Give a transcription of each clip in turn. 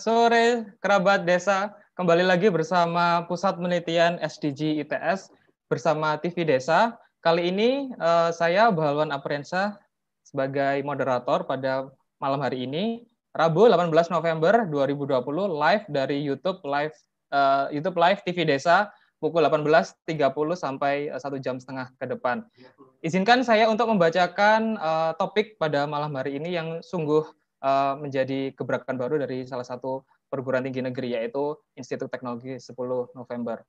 Sore, kerabat desa. Kembali lagi bersama Pusat Penelitian SDG ITS bersama TV Desa. Kali ini uh, saya Bahalwan Aprensa sebagai moderator pada malam hari ini, Rabu 18 November 2020, live dari YouTube Live uh, YouTube Live TV Desa pukul 18.30 sampai satu jam setengah ke depan. Izinkan saya untuk membacakan uh, topik pada malam hari ini yang sungguh uh, menjadi gebrakan baru dari salah satu perguruan tinggi negeri yaitu Institut Teknologi 10 November.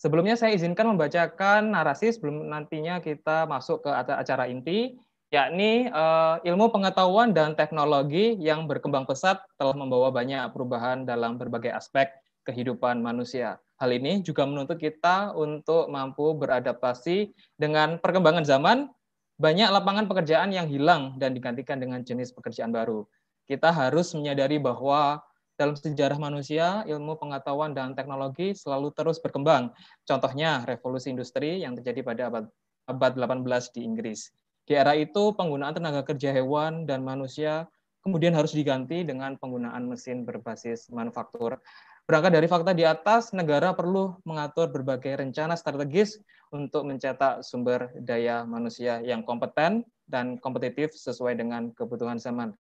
Sebelumnya saya izinkan membacakan narasi sebelum nantinya kita masuk ke acara inti yakni uh, ilmu pengetahuan dan teknologi yang berkembang pesat telah membawa banyak perubahan dalam berbagai aspek kehidupan manusia. Hal ini juga menuntut kita untuk mampu beradaptasi dengan perkembangan zaman, banyak lapangan pekerjaan yang hilang dan digantikan dengan jenis pekerjaan baru kita harus menyadari bahwa dalam sejarah manusia, ilmu pengetahuan dan teknologi selalu terus berkembang. Contohnya revolusi industri yang terjadi pada abad, abad 18 di Inggris. Di era itu, penggunaan tenaga kerja hewan dan manusia kemudian harus diganti dengan penggunaan mesin berbasis manufaktur. Berangkat dari fakta di atas, negara perlu mengatur berbagai rencana strategis untuk mencetak sumber daya manusia yang kompeten dan kompetitif sesuai dengan kebutuhan zaman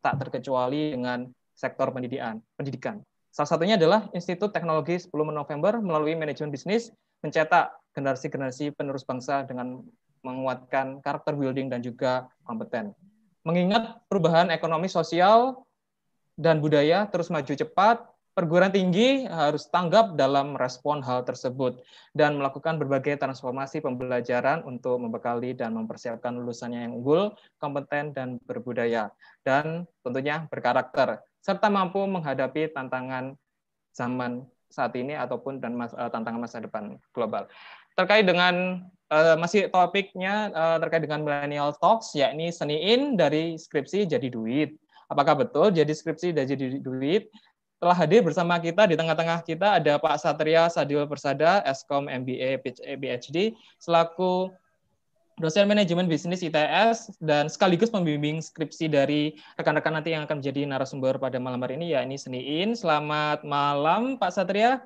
tak terkecuali dengan sektor pendidikan. pendidikan. Salah satunya adalah Institut Teknologi 10 November melalui manajemen bisnis mencetak generasi-generasi penerus bangsa dengan menguatkan karakter building dan juga kompeten. Mengingat perubahan ekonomi sosial dan budaya terus maju cepat, perguruan tinggi harus tanggap dalam respon hal tersebut dan melakukan berbagai transformasi pembelajaran untuk membekali dan mempersiapkan lulusannya yang unggul, kompeten, dan berbudaya, dan tentunya berkarakter, serta mampu menghadapi tantangan zaman saat ini ataupun dan mas, uh, tantangan masa depan global. Terkait dengan uh, masih topiknya uh, terkait dengan millennial talks, yakni seniin dari skripsi jadi duit. Apakah betul jadi skripsi dan jadi duit? Telah hadir bersama kita di tengah-tengah kita ada Pak Satria Sadil Persada, Eskom MBA PhD, selaku dosen manajemen bisnis ITS dan sekaligus pembimbing skripsi dari rekan-rekan nanti yang akan menjadi narasumber pada malam hari ini ya ini Seniin. Selamat malam Pak Satria.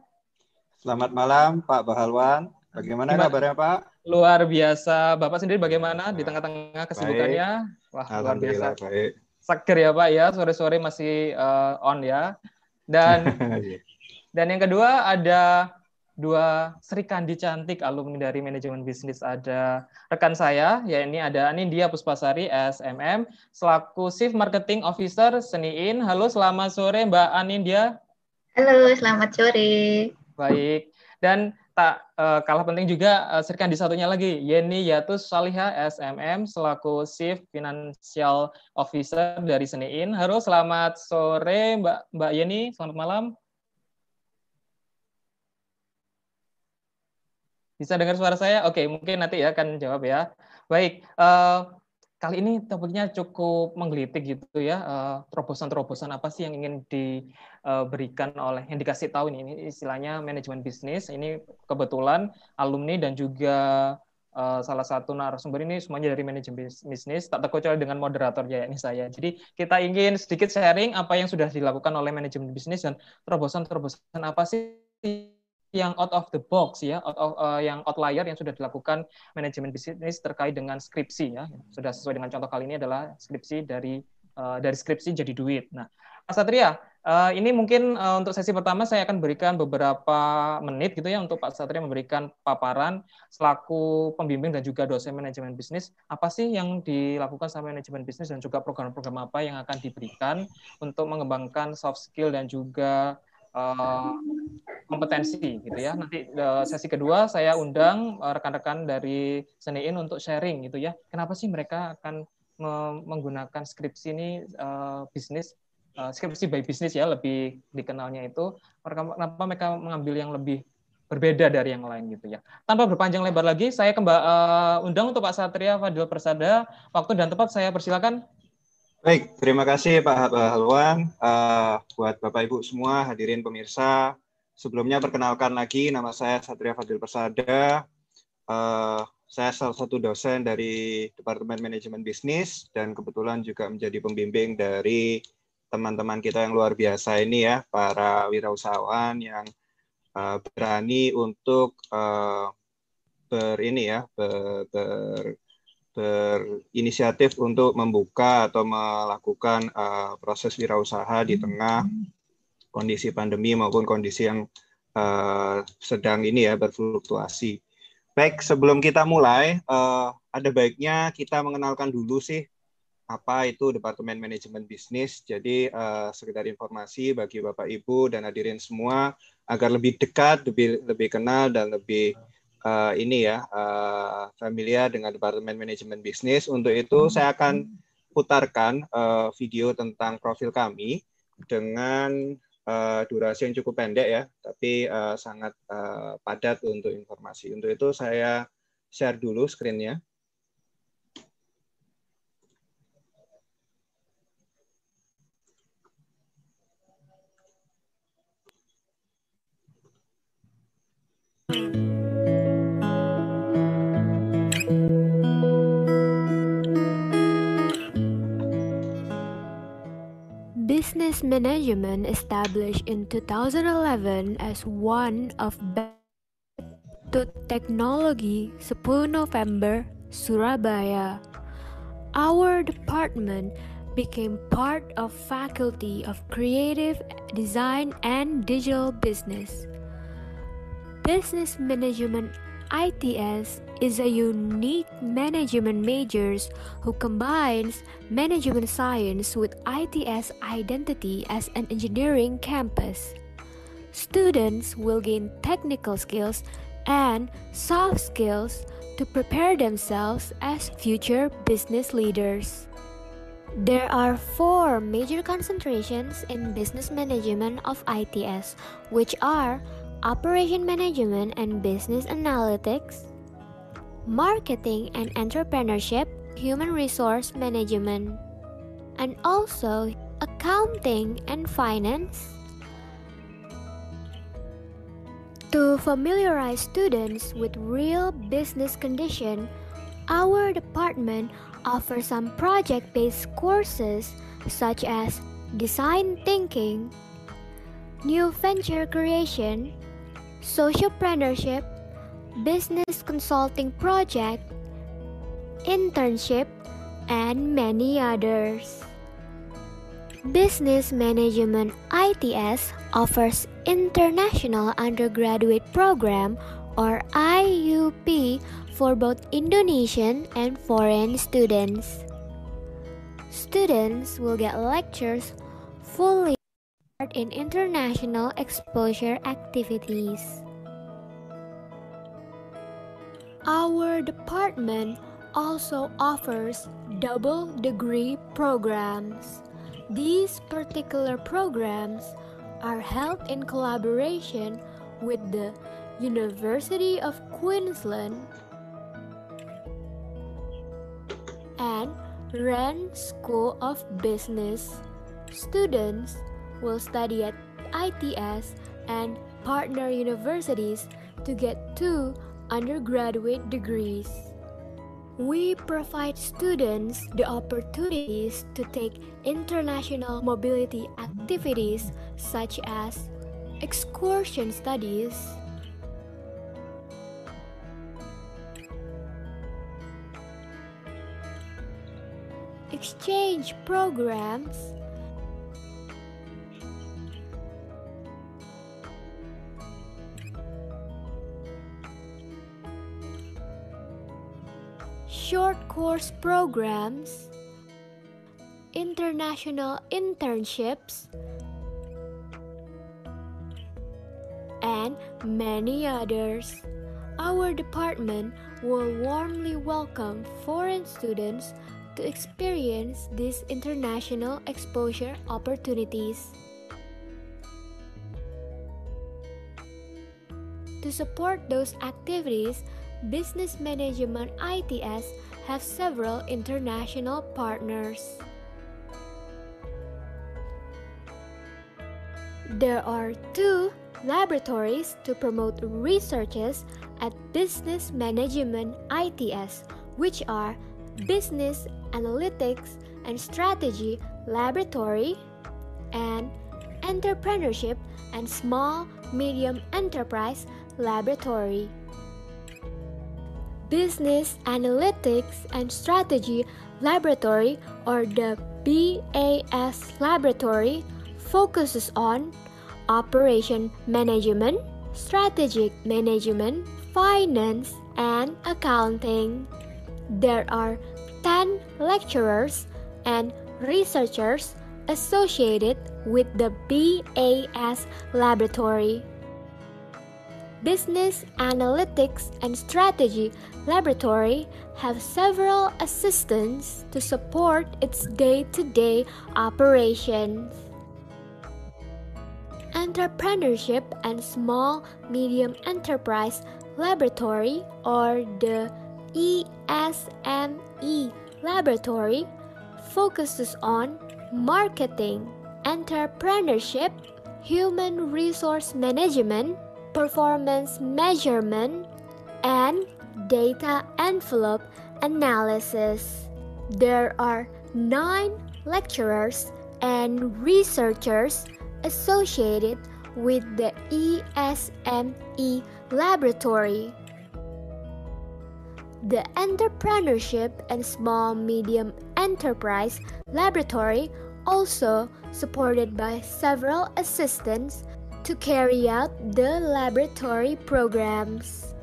Selamat malam Pak Bahalwan. Bagaimana Gimana? kabarnya Pak? Luar biasa. Bapak sendiri bagaimana di tengah-tengah kesibukannya? Baik. Wah, luar biasa. Baik. Seger ya Pak ya, sore-sore masih uh, on ya. Dan iya. dan yang kedua ada dua Sri Kandi cantik alumni dari manajemen bisnis ada rekan saya ya ini ada Anindya Puspasari SMM selaku Chief Marketing Officer Seniin. Halo, selamat sore Mbak Anindya. Halo, selamat sore. Baik. Dan tak uh, kalah penting juga uh, Sri Kandi satunya lagi Yeni Yatus Saliha SMM selaku Chief Financial Officer dari Seniin. Halo, selamat sore Mbak Mbak Yeni, selamat malam. Bisa dengar suara saya? Oke, mungkin nanti ya akan jawab ya. Baik, uh, kali ini topiknya cukup menggelitik gitu ya. Eh, terobosan-terobosan apa sih yang ingin diberikan oleh yang dikasih tahu ini, ini istilahnya manajemen bisnis. Ini kebetulan alumni dan juga eh, salah satu narasumber ini semuanya dari manajemen bisnis, tak terkecuali dengan moderator ya ini saya. Jadi kita ingin sedikit sharing apa yang sudah dilakukan oleh manajemen bisnis dan terobosan-terobosan apa sih yang out of the box ya, out of, uh, yang outlier yang sudah dilakukan manajemen bisnis terkait dengan skripsi ya. Sudah sesuai dengan contoh kali ini adalah skripsi dari uh, dari skripsi jadi duit. Nah, Mas Satria, uh, ini mungkin uh, untuk sesi pertama saya akan berikan beberapa menit gitu ya untuk Pak Satria memberikan paparan selaku pembimbing dan juga dosen manajemen bisnis apa sih yang dilakukan sama manajemen bisnis dan juga program-program apa yang akan diberikan untuk mengembangkan soft skill dan juga kompetensi gitu ya. Nanti uh, sesi kedua saya undang uh, rekan-rekan dari Seniin untuk sharing gitu ya. Kenapa sih mereka akan menggunakan skripsi ini uh, bisnis skripsi by bisnis ya lebih dikenalnya itu kenapa mereka mengambil yang lebih berbeda dari yang lain gitu ya. Tanpa berpanjang lebar lagi, saya kembali undang untuk Pak Satria Fadil Persada. Waktu dan tempat saya persilakan. Baik, terima kasih Pak Halwan. Uh, buat Bapak Ibu semua, hadirin pemirsa. Sebelumnya perkenalkan lagi, nama saya Satria Fadil Persada. Uh, saya salah satu dosen dari Departemen Manajemen Bisnis dan kebetulan juga menjadi pembimbing dari teman-teman kita yang luar biasa ini ya, para wirausahawan yang uh, berani untuk uh, ber ini ya, ber, ber berinisiatif untuk membuka atau melakukan uh, proses wirausaha di tengah kondisi pandemi maupun kondisi yang uh, sedang ini ya berfluktuasi. Baik, sebelum kita mulai, uh, ada baiknya kita mengenalkan dulu sih apa itu Departemen Manajemen Bisnis. Jadi uh, sekedar informasi bagi Bapak Ibu dan hadirin semua agar lebih dekat, lebih lebih kenal dan lebih uh, ini ya uh, familiar dengan Departemen Manajemen Bisnis. Untuk itu saya akan putarkan uh, video tentang profil kami dengan uh, durasi yang cukup pendek ya, tapi uh, sangat uh, padat untuk informasi. Untuk itu saya share dulu screen-nya. Business Management established in 2011 as one of to Technology 10 November, Surabaya. Our department became part of Faculty of Creative Design and Digital Business. Business Management ITS is a unique management majors who combines management science with ITS identity as an engineering campus. Students will gain technical skills and soft skills to prepare themselves as future business leaders. There are four major concentrations in business management of ITS, which are operation management and business analytics, marketing and entrepreneurship, human resource management, and also accounting and finance. To familiarize students with real business condition, our department offers some project-based courses such as design thinking, new venture creation, socialpreneurship, business consulting project, internship, and many others. Business Management ITS offers International Undergraduate Program or IUP for both Indonesian and foreign students. Students will get lectures fully in international exposure activities. Our department also offers double degree programs. These particular programs are held in collaboration with the University of Queensland and Wren School of Business. Students will study at ITS and partner universities to get two undergraduate degrees. We provide students the opportunities to take international mobility activities such as excursion studies, exchange programs, short course programs, international internships, and many others. Our department will warmly welcome foreign students to experience these international exposure opportunities. To support those activities, Business Management ITS have several international partners. There are two laboratories to promote researches at Business Management ITS, which are Business Analytics and Strategy Laboratory and Entrepreneurship and Small Medium Enterprise Laboratory. Business Analytics and Strategy Laboratory, or the BAS Laboratory, focuses on operation management, strategic management, finance, and accounting. There are 10 lecturers and researchers associated with the BAS laboratory. Business Analytics and Strategy Laboratory have several assistants to support its day-to-day operations. Entrepreneurship and Small Medium Enterprise Laboratory or the ESME Laboratory focuses on marketing, entrepreneurship, human resource management, performance measurement, and data envelope analysis. There are nine lecturers and researchers associated with the ESME laboratory. The Entrepreneurship and Small Medium Enterprise Laboratory also supported by several assistants to carry out the laboratory programs.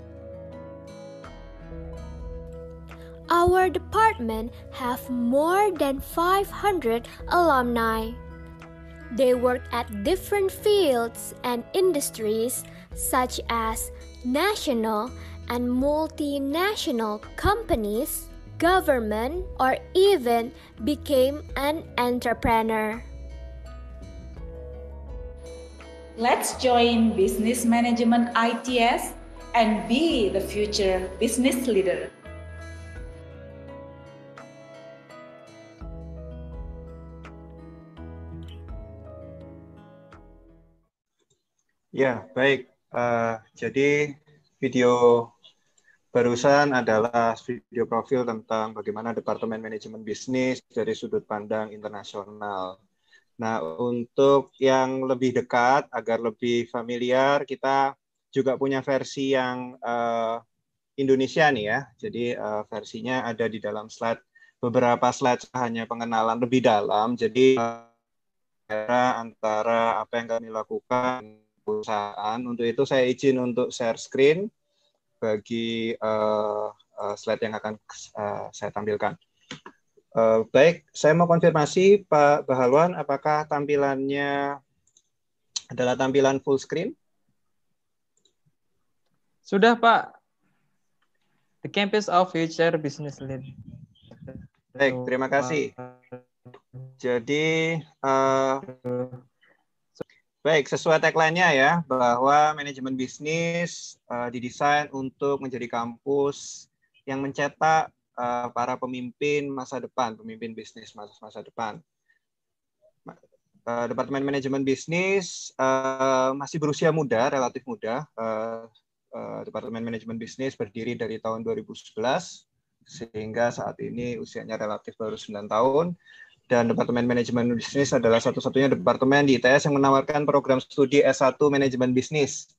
Our department have more than 500 alumni. They work at different fields and industries such as national and multinational companies government, or even became an entrepreneur. Let's join Business Management ITS and be the future business leader. Ya, baik. Uh, jadi video Barusan adalah video profil tentang bagaimana Departemen Manajemen Bisnis dari sudut pandang internasional. Nah, untuk yang lebih dekat, agar lebih familiar, kita juga punya versi yang uh, Indonesia nih ya. Jadi uh, versinya ada di dalam slide. Beberapa slide hanya pengenalan lebih dalam. Jadi uh, antara apa yang kami lakukan perusahaan. Untuk itu saya izin untuk share screen bagi uh, uh, slide yang akan uh, saya tampilkan. Uh, baik, saya mau konfirmasi Pak Bahalwan, apakah tampilannya adalah tampilan full screen? Sudah Pak. The Campus of Future Business Lead. Baik, terima kasih. Jadi uh, Baik, sesuai tagline-nya ya, bahwa manajemen bisnis uh, didesain untuk menjadi kampus yang mencetak uh, para pemimpin masa depan, pemimpin bisnis masa, masa depan. Uh, Departemen Manajemen Bisnis uh, masih berusia muda, relatif muda. Departemen Manajemen Bisnis berdiri dari tahun 2011, sehingga saat ini usianya relatif baru 9 tahun dan Departemen Manajemen Bisnis adalah satu-satunya departemen di ITS yang menawarkan program studi S1 Manajemen Bisnis.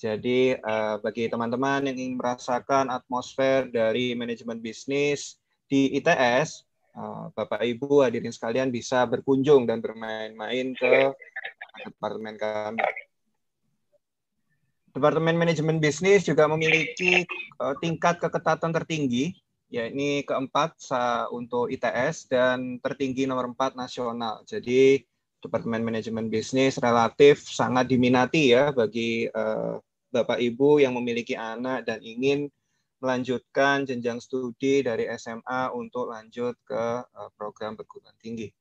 Jadi uh, bagi teman-teman yang ingin merasakan atmosfer dari manajemen bisnis di ITS, uh, eh, Bapak Ibu hadirin sekalian bisa berkunjung dan bermain-main ke departemen kami. Departemen Manajemen Bisnis juga memiliki uh, tingkat keketatan tertinggi ya ini keempat untuk ITS dan tertinggi nomor empat nasional. Jadi Departemen Manajemen Bisnis relatif sangat diminati ya bagi uh, Bapak Ibu yang memiliki anak dan ingin melanjutkan jenjang studi dari SMA untuk lanjut ke uh, program perguruan tinggi.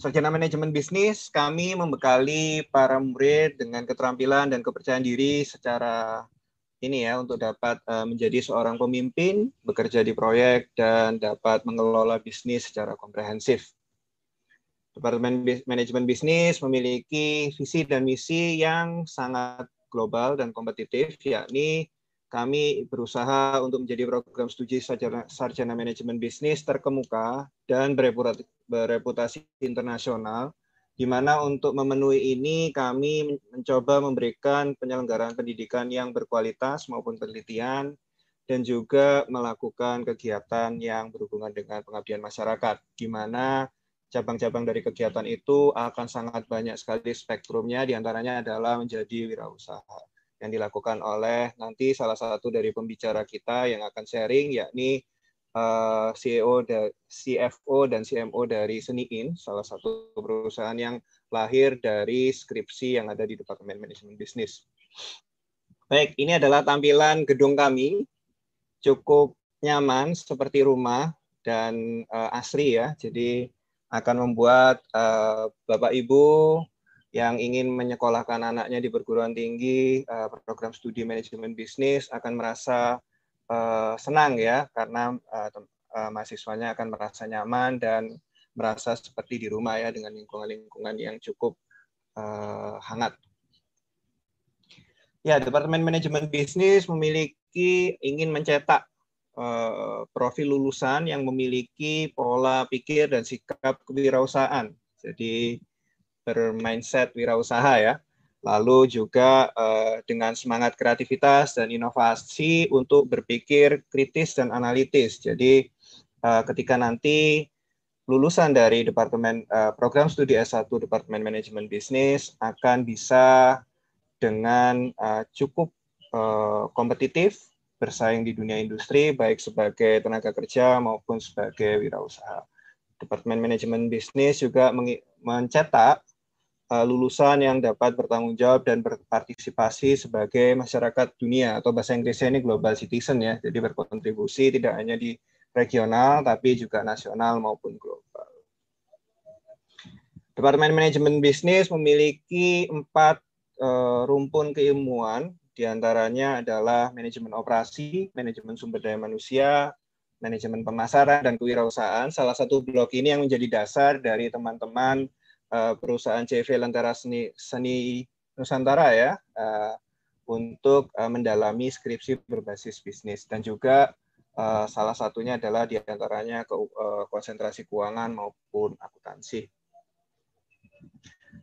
Sarjana Manajemen Bisnis, kami membekali para murid dengan keterampilan dan kepercayaan diri secara ini ya untuk dapat uh, menjadi seorang pemimpin, bekerja di proyek dan dapat mengelola bisnis secara komprehensif. Departemen Manajemen Bisnis memiliki visi dan misi yang sangat global dan kompetitif, yakni kami berusaha untuk menjadi program studi sarjana, manajemen bisnis terkemuka dan bereputasi internasional, di mana untuk memenuhi ini kami mencoba memberikan penyelenggaraan pendidikan yang berkualitas maupun penelitian, dan juga melakukan kegiatan yang berhubungan dengan pengabdian masyarakat, di mana cabang-cabang dari kegiatan itu akan sangat banyak sekali spektrumnya, di antaranya adalah menjadi wirausaha yang dilakukan oleh nanti salah satu dari pembicara kita yang akan sharing yakni eh, CEO, CFO dan CMO dari Seniin, salah satu perusahaan yang lahir dari skripsi yang ada di Departemen Manajemen Bisnis. Baik, ini adalah tampilan gedung kami. Cukup nyaman seperti rumah dan uh, asri ya. Jadi akan membuat uh, Bapak Ibu yang ingin menyekolahkan anaknya di perguruan tinggi eh, program studi manajemen bisnis akan merasa eh, senang ya karena eh, mahasiswanya akan merasa nyaman dan merasa seperti di rumah ya dengan lingkungan-lingkungan yang cukup hangat. Ya, Departemen Manajemen Bisnis memiliki ingin mencetak profil lulusan yang memiliki pola pikir dan sikap kewirausahaan. Jadi bermindset wirausaha ya. Lalu juga uh, dengan semangat kreativitas dan inovasi untuk berpikir kritis dan analitis. Jadi uh, ketika nanti lulusan dari Departemen Program Studi S1 Departemen Manajemen Bisnis akan bisa dengan cukup kompetitif bersaing di dunia industri baik sebagai tenaga kerja maupun sebagai wirausaha. Departemen Manajemen Bisnis juga mencetak uh, lulusan yang dapat bertanggung jawab dan berpartisipasi sebagai masyarakat dunia atau bahasa Inggrisnya ini global citizen ya. Jadi berkontribusi tidak hanya di regional tapi juga nasional maupun global. Departemen Manajemen Bisnis memiliki empat uh, rumpun keilmuan, di antaranya adalah manajemen operasi, manajemen sumber daya manusia, manajemen pemasaran, dan kewirausahaan. Salah satu blok ini yang menjadi dasar dari teman-teman uh, perusahaan CV Lentera Seni, Seni Nusantara ya uh, untuk uh, mendalami skripsi berbasis bisnis dan juga uh, salah satunya adalah di antaranya ke uh, konsentrasi keuangan maupun akuntansi.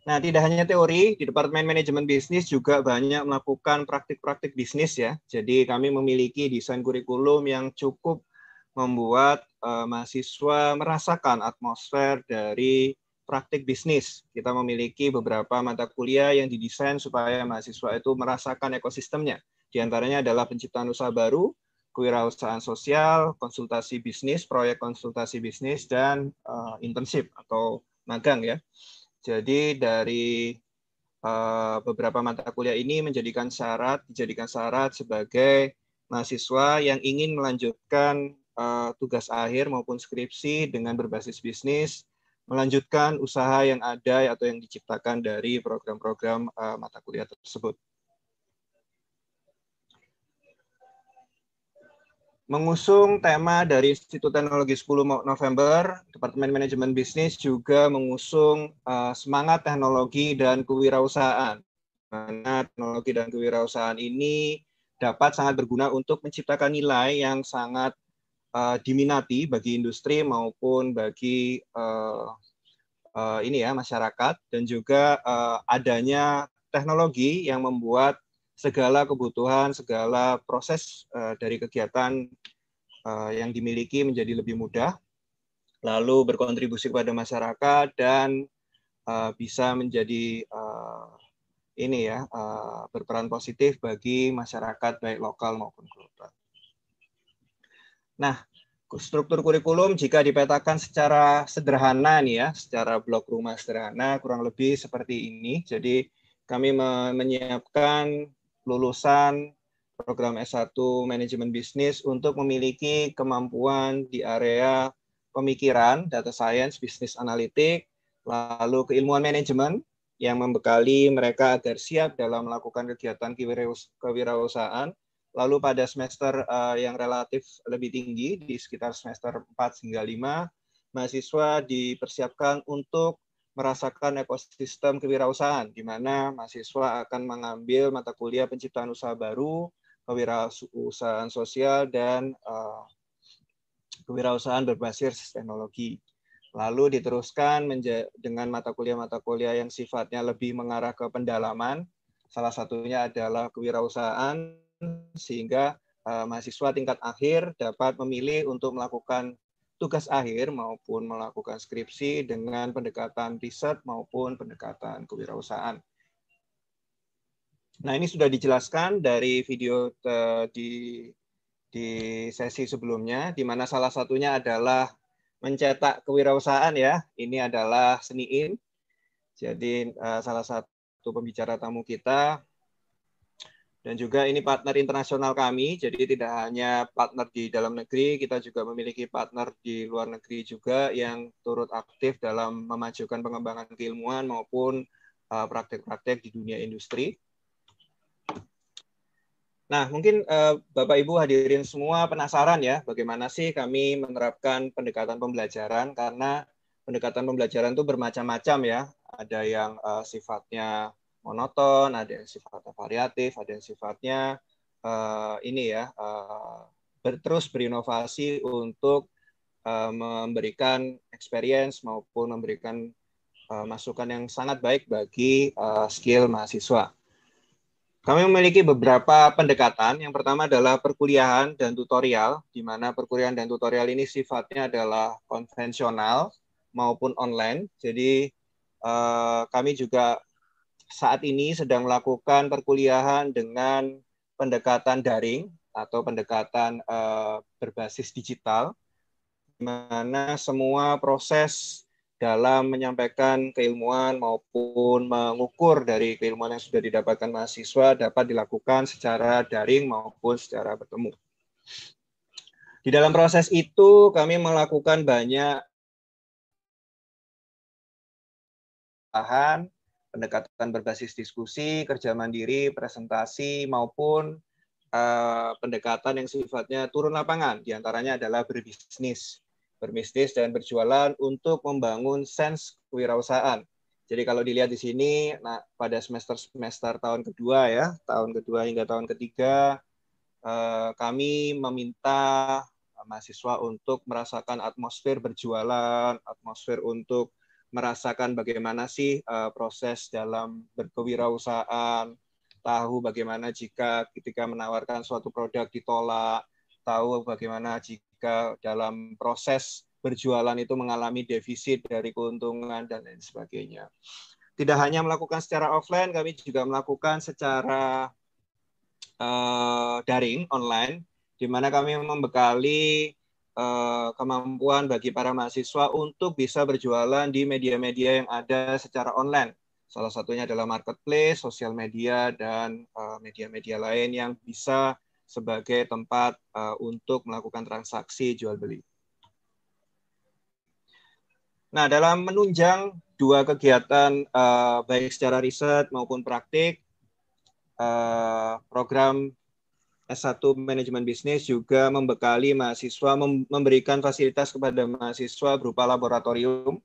Nah, tidak hanya teori, di Departemen Manajemen Bisnis juga banyak melakukan praktik-praktik bisnis ya. Jadi kami memiliki desain kurikulum yang cukup membuat uh, mahasiswa merasakan atmosfer dari praktik bisnis. Kita memiliki beberapa mata kuliah yang didesain supaya mahasiswa itu merasakan ekosistemnya. Di antaranya adalah penciptaan usaha baru, kewirausahaan sosial, konsultasi bisnis, proyek konsultasi bisnis, dan uh, internship atau magang ya. Jadi dari uh, beberapa mata kuliah ini menjadikan syarat, dijadikan syarat sebagai mahasiswa yang ingin melanjutkan uh, tugas akhir maupun skripsi dengan berbasis bisnis melanjutkan usaha yang ada atau yang diciptakan dari program-program uh, mata kuliah tersebut. Mengusung tema dari Institut Teknologi 10 November, Departemen Manajemen Bisnis juga mengusung uh, semangat teknologi dan kewirausahaan. Karena teknologi dan kewirausahaan ini dapat sangat berguna untuk menciptakan nilai yang sangat uh, diminati bagi industri maupun bagi uh, uh, ini ya masyarakat dan juga uh, adanya teknologi yang membuat segala kebutuhan, segala proses uh, dari kegiatan uh, yang dimiliki menjadi lebih mudah, lalu berkontribusi kepada masyarakat dan uh, bisa menjadi uh, ini ya uh, berperan positif bagi masyarakat baik lokal maupun global. Nah, struktur kurikulum jika dipetakan secara sederhana nih ya, secara blok rumah sederhana kurang lebih seperti ini. Jadi kami menyiapkan lulusan program S1 manajemen bisnis untuk memiliki kemampuan di area pemikiran, data science, bisnis analitik, lalu keilmuan manajemen yang membekali mereka agar siap dalam melakukan kegiatan kewirausahaan. Lalu pada semester uh, yang relatif lebih tinggi di sekitar semester 4 hingga 5, mahasiswa dipersiapkan untuk merasakan ekosistem kewirausahaan di mana mahasiswa akan mengambil mata kuliah penciptaan usaha baru, kewirausahaan sosial dan uh, kewirausahaan berbasis teknologi. Lalu diteruskan dengan mata kuliah-mata kuliah yang sifatnya lebih mengarah ke pendalaman. Salah satunya adalah kewirausahaan, sehingga uh, mahasiswa tingkat akhir dapat memilih untuk melakukan tugas akhir maupun melakukan skripsi dengan pendekatan riset maupun pendekatan kewirausahaan. Nah, ini sudah dijelaskan dari video di di sesi sebelumnya, di mana salah satunya adalah mencetak kewirausahaan ya. Ini adalah seniin. Jadi uh, salah satu pembicara tamu kita dan juga ini partner internasional kami. Jadi tidak hanya partner di dalam negeri, kita juga memiliki partner di luar negeri juga yang turut aktif dalam memajukan pengembangan keilmuan maupun eh, praktek-praktek di dunia industri. Nah, mungkin uh, Bapak Ibu hadirin semua penasaran ya, bagaimana sih kami menerapkan pendekatan pembelajaran karena pendekatan pembelajaran itu bermacam-macam ya. Ada yang uh, sifatnya monoton, ada yang sifatnya variatif, ada yang sifatnya uh, ini ya uh, ber, terus berinovasi untuk uh, memberikan experience maupun memberikan uh, masukan yang sangat baik bagi uh, skill mahasiswa. Kami memiliki beberapa pendekatan. Yang pertama adalah perkuliahan dan tutorial, di mana perkuliahan dan tutorial ini sifatnya adalah konvensional maupun online. Jadi kami juga saat ini sedang melakukan perkuliahan dengan pendekatan daring atau pendekatan eh, berbasis digital, di mana semua proses dalam menyampaikan keilmuan maupun mengukur dari keilmuan yang sudah didapatkan mahasiswa dapat dilakukan secara daring maupun secara bertemu. Di dalam proses itu kami melakukan banyak bahan, pendekatan berbasis diskusi, kerja mandiri, presentasi maupun uh, pendekatan yang sifatnya turun lapangan, di antaranya adalah berbisnis berbisnis dan berjualan untuk membangun sense kewirausahaan. Jadi kalau dilihat di sini, nah pada semester-semester tahun kedua ya, tahun kedua hingga tahun ketiga, eh, kami meminta mahasiswa untuk merasakan atmosfer berjualan, atmosfer untuk merasakan bagaimana sih eh, proses dalam berkewirausahaan, tahu bagaimana jika ketika menawarkan suatu produk ditolak, tahu bagaimana jika dalam proses berjualan itu mengalami defisit dari keuntungan dan lain sebagainya. Tidak hanya melakukan secara offline, kami juga melakukan secara uh, daring online, di mana kami membekali uh, kemampuan bagi para mahasiswa untuk bisa berjualan di media-media yang ada secara online. Salah satunya adalah marketplace, sosial media, dan eh, media-media lain yang bisa sebagai tempat uh, untuk melakukan transaksi jual beli. Nah, dalam menunjang dua kegiatan baik secara riset maupun praktik, program S1 Manajemen Bisnis juga membekali mahasiswa memberikan fasilitas kepada mahasiswa berupa laboratorium,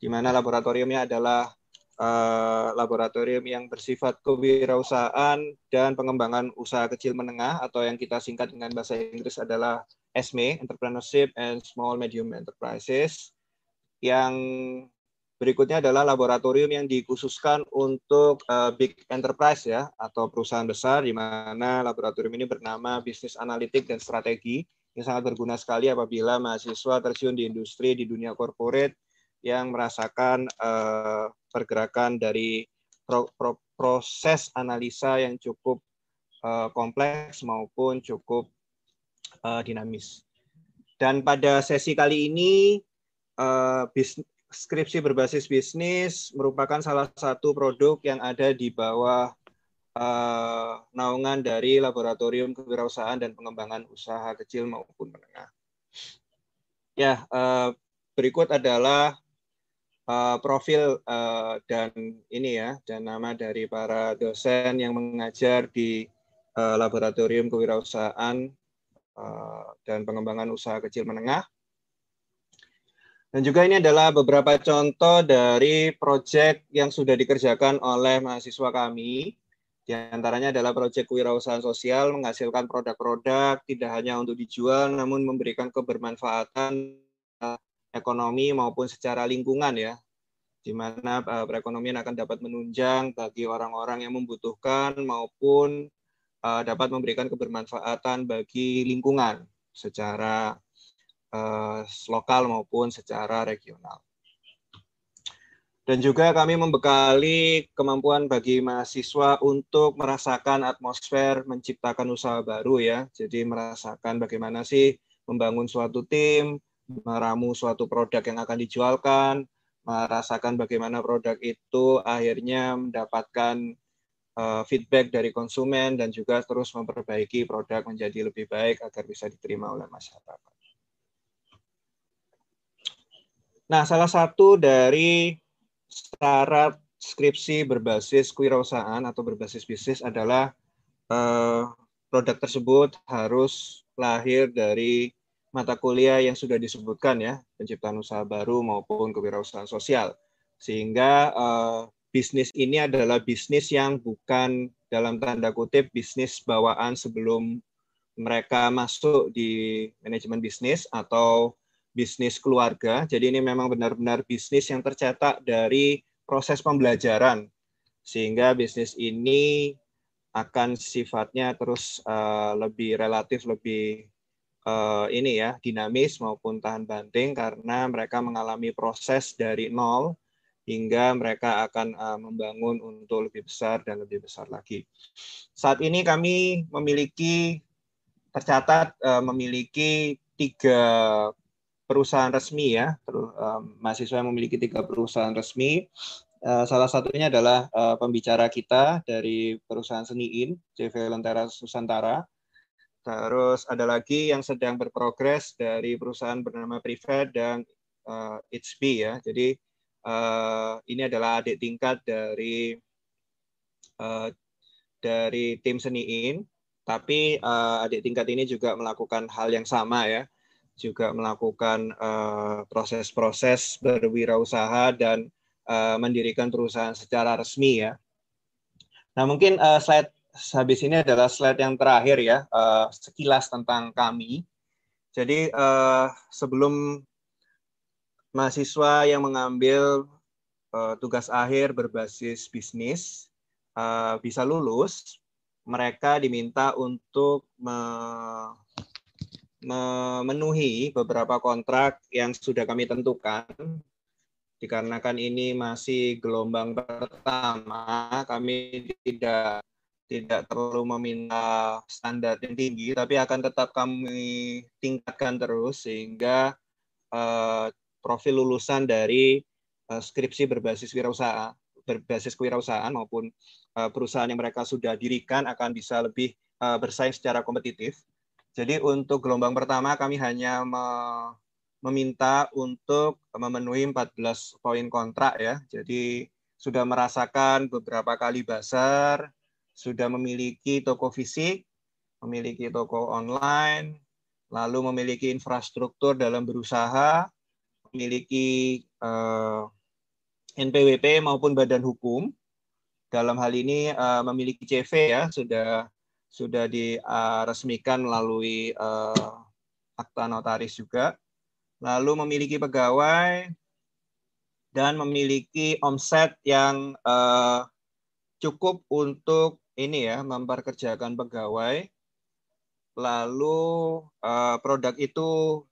di mana laboratoriumnya adalah uh, laboratorium yang bersifat kewirausahaan dan pengembangan usaha kecil menengah atau yang kita singkat dengan bahasa Inggris adalah ESME, Entrepreneurship and Small Medium Enterprises. Yang berikutnya adalah laboratorium yang dikhususkan untuk uh, big enterprise ya atau perusahaan besar di mana laboratorium ini bernama Bisnis Analitik dan Strategi yang sangat berguna sekali apabila mahasiswa terjun di industri di dunia corporate yang merasakan uh, pergerakan dari pro, pro, proses analisa yang cukup uh, kompleks maupun cukup uh, dinamis. Dan pada sesi kali ini, uh, bis, skripsi berbasis bisnis merupakan salah satu produk yang ada di bawah uh, naungan dari Laboratorium Kewirausahaan dan Pengembangan Usaha Kecil maupun Menengah. Ya, uh, berikut adalah uh, profil uh, dan ini ya dan nama dari para dosen yang mengajar di uh, laboratorium kewirausahaan uh, dan pengembangan usaha kecil menengah. Dan juga ini adalah beberapa contoh dari proyek yang sudah dikerjakan oleh mahasiswa kami Di antaranya adalah proyek kewirausahaan sosial menghasilkan produk-produk tidak hanya untuk dijual namun memberikan kebermanfaatan eh, ekonomi maupun secara lingkungan ya. Di mana eh, perekonomian akan dapat menunjang bagi orang-orang yang membutuhkan maupun eh, dapat memberikan kebermanfaatan bagi lingkungan secara lokal maupun secara regional. Dan juga kami membekali kemampuan bagi mahasiswa untuk merasakan atmosfer menciptakan usaha baru ya. Jadi merasakan bagaimana sih membangun suatu tim, meramu suatu produk yang akan dijualkan, merasakan bagaimana produk itu akhirnya mendapatkan uh, feedback dari konsumen dan juga terus memperbaiki produk menjadi lebih baik agar bisa diterima oleh masyarakat. Nah, salah satu dari syarat skripsi berbasis kewirausahaan atau berbasis bisnis adalah eh, produk tersebut harus lahir dari mata kuliah yang sudah disebutkan ya, penciptaan usaha baru maupun kewirausahaan sosial. Sehingga eh, bisnis ini adalah bisnis yang bukan dalam tanda kutip bisnis bawaan sebelum mereka masuk di manajemen bisnis atau bisnis keluarga. Jadi ini memang benar-benar bisnis yang tercetak dari proses pembelajaran. Sehingga bisnis ini akan sifatnya terus uh, lebih relatif lebih uh, ini ya dinamis maupun tahan banting karena mereka mengalami proses dari nol hingga mereka akan uh, membangun untuk lebih besar dan lebih besar lagi. Saat ini kami memiliki tercatat uh, memiliki tiga perusahaan resmi ya, um, mahasiswa yang memiliki tiga perusahaan resmi. Uh, salah satunya adalah uh, pembicara kita dari perusahaan Seniin, CV Lentera Nusantara. Terus ada lagi yang sedang berprogres dari perusahaan bernama Privat dan uh, HB ya. Jadi uh, ini adalah adik tingkat dari uh, dari tim Seniin, tapi uh, adik tingkat ini juga melakukan hal yang sama ya juga melakukan eh, proses-proses uh, berwirausaha dan uh, mendirikan perusahaan secara resmi ya. Nah mungkin uh, slide habis ini adalah slide yang terakhir ya uh, sekilas tentang kami. Jadi uh, sebelum mahasiswa yang mengambil uh, tugas akhir berbasis bisnis uh, bisa lulus, mereka diminta untuk me memenuhi beberapa kontrak yang sudah kami tentukan. Dikarenakan ini masih gelombang pertama, kami tidak tidak perlu meminta standar yang tinggi, tapi akan tetap kami tingkatkan terus sehingga uh, profil lulusan dari uh, skripsi berbasis wirausaha berbasis kewirausahaan maupun uh, perusahaan yang mereka sudah dirikan akan bisa lebih bersaing secara kompetitif jadi untuk gelombang pertama kami hanya meminta untuk memenuhi 14 poin kontrak ya. Jadi sudah merasakan beberapa kali basar, sudah memiliki toko fisik, memiliki toko online, lalu memiliki infrastruktur dalam berusaha, memiliki eh, NPWP maupun badan hukum. Dalam hal ini eh, memiliki CV ya, sudah sudah diresmikan melalui uh, akta notaris juga. Lalu memiliki pegawai dan memiliki omset yang uh, cukup untuk ini ya memperkerjakan pegawai. Lalu uh, produk itu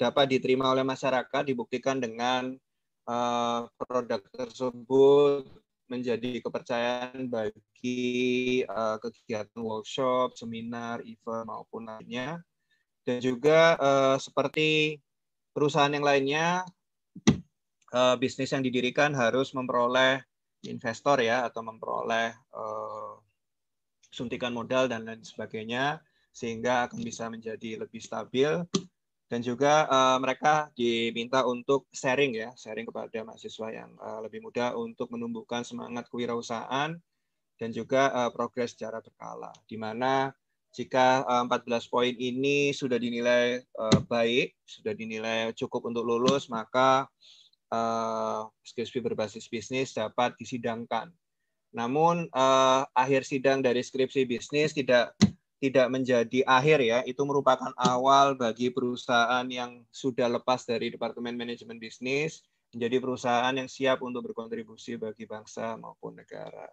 dapat diterima oleh masyarakat dibuktikan dengan uh, produk tersebut menjadi kepercayaan bagi uh, kegiatan workshop, seminar, event maupun lainnya. Dan juga uh, seperti perusahaan yang lainnya, uh, bisnis yang didirikan harus memperoleh investor ya atau memperoleh uh, suntikan modal dan lain sebagainya sehingga akan bisa menjadi lebih stabil dan juga uh, mereka diminta untuk sharing ya, sharing kepada mahasiswa yang uh, lebih muda untuk menumbuhkan semangat kewirausahaan dan juga uh, progres secara berkala. Di mana jika uh, 14 poin ini sudah dinilai uh, baik, sudah dinilai cukup untuk lulus, maka uh, skripsi berbasis bisnis dapat disidangkan. Namun uh, akhir sidang dari skripsi bisnis tidak tidak menjadi akhir ya, itu merupakan awal bagi perusahaan yang sudah lepas dari Departemen Manajemen Bisnis menjadi perusahaan yang siap untuk berkontribusi bagi bangsa maupun negara.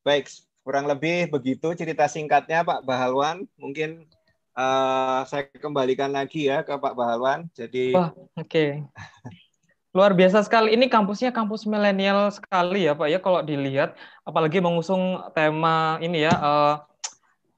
Baik, kurang lebih begitu cerita singkatnya Pak Bahalwan. Mungkin uh, saya kembalikan lagi ya ke Pak Bahalwan. Jadi, oke. Okay. Luar biasa sekali. Ini kampusnya kampus milenial sekali ya Pak ya kalau dilihat. Apalagi mengusung tema ini ya, uh,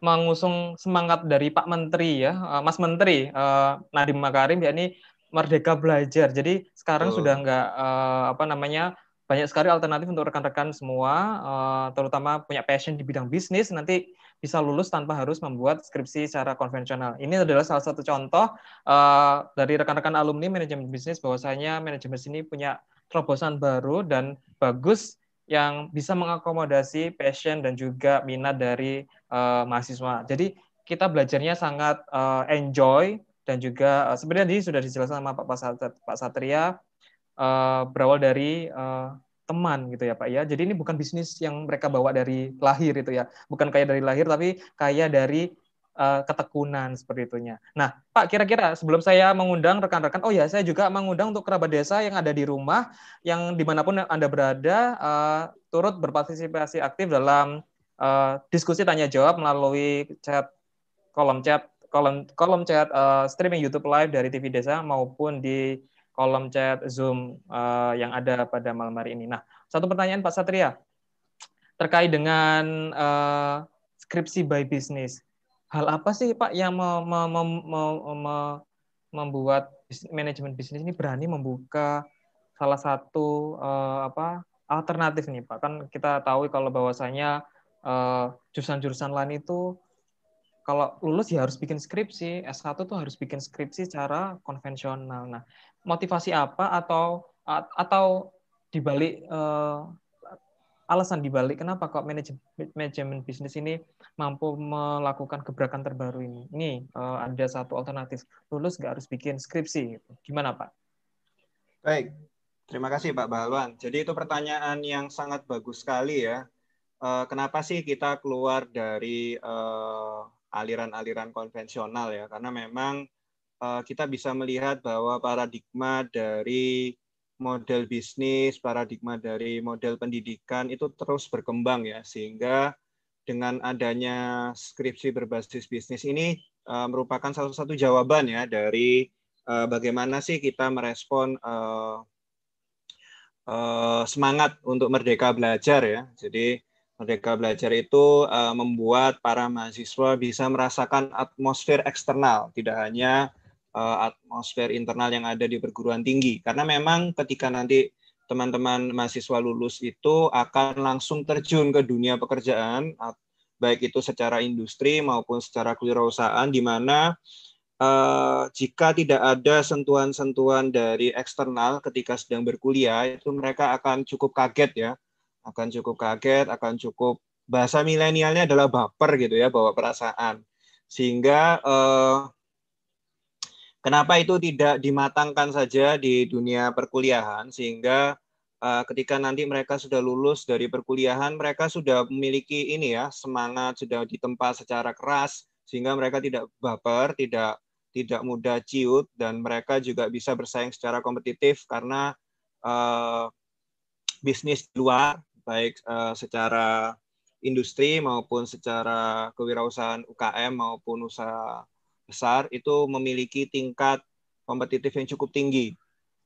mengusung semangat dari Pak Menteri ya, uh, Mas Menteri uh, Nadiem Makarim ya ini merdeka belajar. Jadi sekarang oh. sudah nggak uh, apa namanya banyak sekali alternatif untuk rekan-rekan semua, uh, terutama punya passion di bidang bisnis nanti bisa lulus tanpa harus membuat skripsi secara konvensional. Ini adalah salah satu contoh uh, dari rekan-rekan alumni manajemen bisnis bahwasanya manajemen sini punya terobosan baru dan bagus yang bisa mengakomodasi passion dan juga minat dari uh, mahasiswa. Jadi kita belajarnya sangat enjoy dan juga sebenarnya tadi sudah dijelaskan sama Pak Satria uh, berawal dari uh, teman gitu ya Pak ya. Jadi ini bukan bisnis yang mereka bawa dari lahir itu ya. Bukan kaya dari lahir tapi kaya dari uh, ketekunan seperti itunya. Nah, Pak kira-kira sebelum saya mengundang rekan-rekan, oh ya saya juga mengundang untuk kerabat desa yang ada di rumah, yang di mana pun Anda berada, uh, turut berpartisipasi aktif dalam uh, diskusi tanya jawab melalui chat kolom chat kolom kolom chat uh, streaming YouTube live dari TV Desa maupun di kolom chat Zoom uh, yang ada pada malam hari ini. Nah, satu pertanyaan Pak Satria terkait dengan uh, skripsi by business. Hal apa sih Pak yang me, me, me, me, me, membuat manajemen bisnis ini berani membuka salah satu uh, apa alternatif nih Pak? Kan kita tahu kalau bahwasanya jurusan-jurusan uh, lain itu kalau lulus ya harus bikin skripsi, S1 tuh harus bikin skripsi secara konvensional. Nah, motivasi apa atau atau dibalik uh, alasan dibalik kenapa kok manajemen manajemen bisnis ini mampu melakukan gebrakan terbaru ini? Ini uh, ada satu alternatif lulus nggak harus bikin skripsi, gimana Pak? Baik, terima kasih Pak Balwan. Jadi itu pertanyaan yang sangat bagus sekali ya. Uh, kenapa sih kita keluar dari uh, aliran-aliran konvensional ya karena memang kita bisa melihat bahwa paradigma dari model bisnis, paradigma dari model pendidikan itu terus berkembang ya sehingga dengan adanya skripsi berbasis bisnis ini uh, merupakan salah satu jawaban ya dari uh, bagaimana sih kita merespon uh, uh, semangat untuk merdeka belajar ya. Jadi Merdeka Belajar itu uh, membuat para mahasiswa bisa merasakan atmosfer eksternal, tidak hanya atmosfer internal yang ada di perguruan tinggi. Karena memang ketika nanti teman-teman mahasiswa lulus itu akan langsung terjun ke dunia pekerjaan, baik itu secara industri maupun secara kewirausahaan, di mana uh, jika tidak ada sentuhan-sentuhan dari eksternal ketika sedang berkuliah, itu mereka akan cukup kaget ya akan cukup kaget, akan cukup bahasa milenialnya adalah baper gitu ya, bawa perasaan. Sehingga eh, kenapa itu tidak dimatangkan saja di dunia perkuliahan sehingga eh, ketika nanti mereka sudah lulus dari perkuliahan, mereka sudah memiliki ini ya, semangat sudah ditempa secara keras sehingga mereka tidak baper, tidak tidak mudah ciut dan mereka juga bisa bersaing secara kompetitif karena uh, bisnis luar baik uh, secara industri maupun secara kewirausahaan UKM maupun usaha besar itu memiliki tingkat kompetitif yang cukup tinggi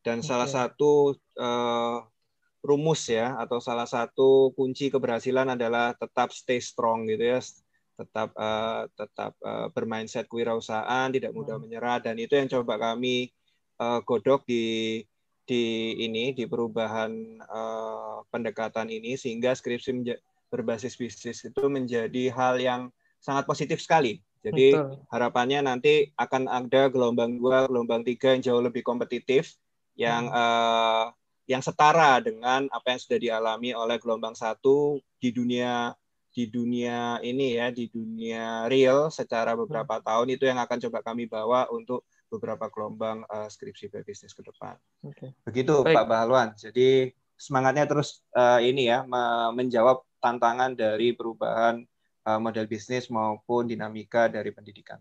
dan okay. salah satu uh, rumus ya atau salah satu kunci keberhasilan adalah tetap stay strong gitu ya tetap uh, tetap uh, bermindset kewirausahaan tidak mudah hmm. menyerah dan itu yang coba kami uh, godok di di ini di perubahan uh, pendekatan ini sehingga skripsi berbasis bisnis itu menjadi hal yang sangat positif sekali. Jadi Betul. harapannya nanti akan ada gelombang dua, gelombang tiga yang jauh lebih kompetitif, yang hmm. uh, yang setara dengan apa yang sudah dialami oleh gelombang satu di dunia di dunia ini ya di dunia real secara beberapa hmm. tahun itu yang akan coba kami bawa untuk beberapa gelombang uh, skripsi bisnis ke depan. Okay. Begitu Baik. Pak Bahalwan. Jadi semangatnya terus uh, ini ya menjawab tantangan dari perubahan model bisnis maupun dinamika dari pendidikan.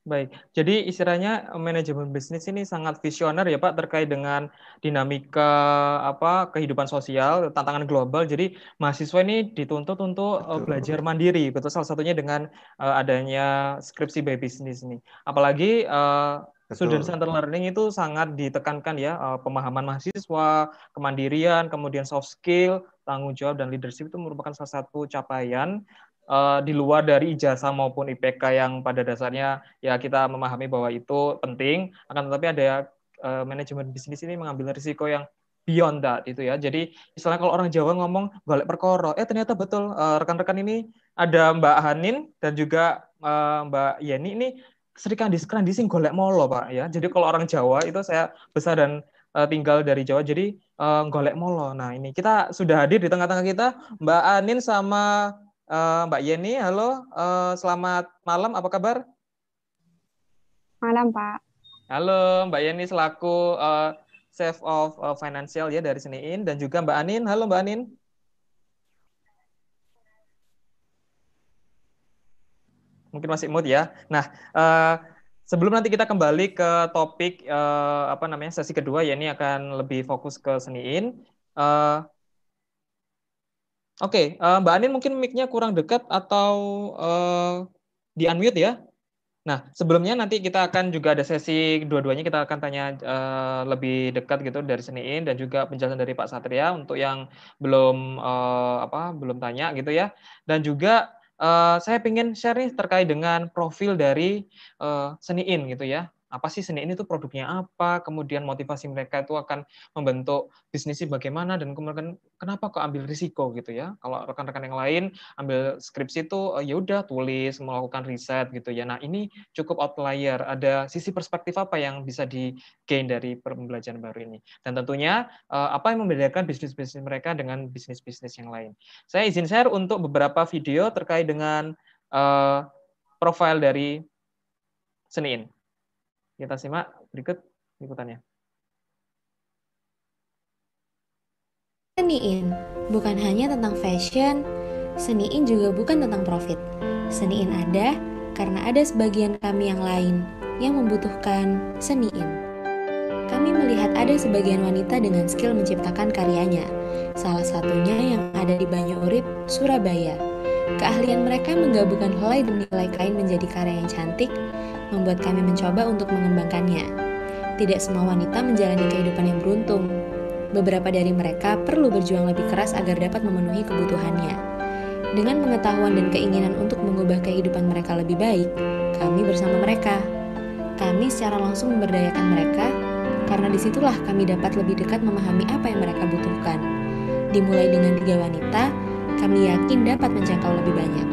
Baik, jadi istilahnya manajemen bisnis ini sangat visioner ya Pak terkait dengan dinamika apa kehidupan sosial, tantangan global. Jadi mahasiswa ini dituntut untuk uh, belajar mandiri, betul salah satunya dengan uh, adanya skripsi by bisnis ini. Apalagi uh, student center learning itu sangat ditekankan ya uh, pemahaman mahasiswa, kemandirian, kemudian soft skill, tanggung jawab dan leadership itu merupakan salah satu capaian uh, di luar dari ijazah maupun IPK yang pada dasarnya ya kita memahami bahwa itu penting akan tetapi ada uh, manajemen bisnis ini mengambil risiko yang beyond that itu ya. Jadi misalnya kalau orang Jawa ngomong golek perkoro eh ternyata betul rekan rekan-rekan ini ada Mbak Hanin dan juga uh, Mbak Yeni ini sering dising golek molo Pak ya. Jadi kalau orang Jawa itu saya besar dan uh, tinggal dari Jawa jadi uh, golek molo. Nah ini kita sudah hadir di tengah-tengah kita Mbak Anin sama Uh, Mbak Yeni, halo, uh, selamat malam, apa kabar? Malam, Pak. Halo, Mbak Yeni selaku uh, Chef of uh, Financial ya dari Seniin dan juga Mbak Anin. Halo, Mbak Anin. Mungkin masih mood ya. Nah, uh, sebelum nanti kita kembali ke topik apa namanya sesi kedua ya ini akan lebih fokus ke Seniin. Oke, okay, uh, eh, Mbak Anin mungkin mic-nya kurang dekat atau uh, di unmute ya. Nah, sebelumnya nanti kita akan juga ada sesi dua-duanya kita akan tanya uh, lebih dekat gitu dari Seniin dan juga penjelasan dari Pak Satria untuk yang belum uh, apa belum tanya gitu ya. Dan juga uh, saya ingin share nih terkait dengan profil dari uh, Seniin gitu ya apa sih seni ini tuh produknya apa, kemudian motivasi mereka itu akan membentuk bisnisnya bagaimana, dan kemudian kenapa kok ambil risiko gitu ya. Kalau rekan-rekan yang lain ambil skripsi itu eh, ya udah tulis, melakukan riset gitu ya. Nah ini cukup outlier, ada sisi perspektif apa yang bisa di gain dari pembelajaran baru ini. Dan tentunya eh, apa yang membedakan bisnis-bisnis mereka dengan bisnis-bisnis yang lain. Saya izin share untuk beberapa video terkait dengan uh, profil dari Senin. Kita simak berikut liputannya. Seniin bukan hanya tentang fashion, seniin juga bukan tentang profit. Seniin ada karena ada sebagian kami yang lain yang membutuhkan seniin. Kami melihat ada sebagian wanita dengan skill menciptakan karyanya, salah satunya yang ada di Banyu Urip, Surabaya. Keahlian mereka menggabungkan helai demi helai kain menjadi karya yang cantik, membuat kami mencoba untuk mengembangkannya. Tidak semua wanita menjalani kehidupan yang beruntung. Beberapa dari mereka perlu berjuang lebih keras agar dapat memenuhi kebutuhannya. Dengan pengetahuan dan keinginan untuk mengubah kehidupan mereka lebih baik, kami bersama mereka. Kami secara langsung memberdayakan mereka, karena di situlah kami dapat lebih dekat memahami apa yang mereka butuhkan. Dimulai dengan tiga wanita, kami yakin dapat menjangkau lebih banyak.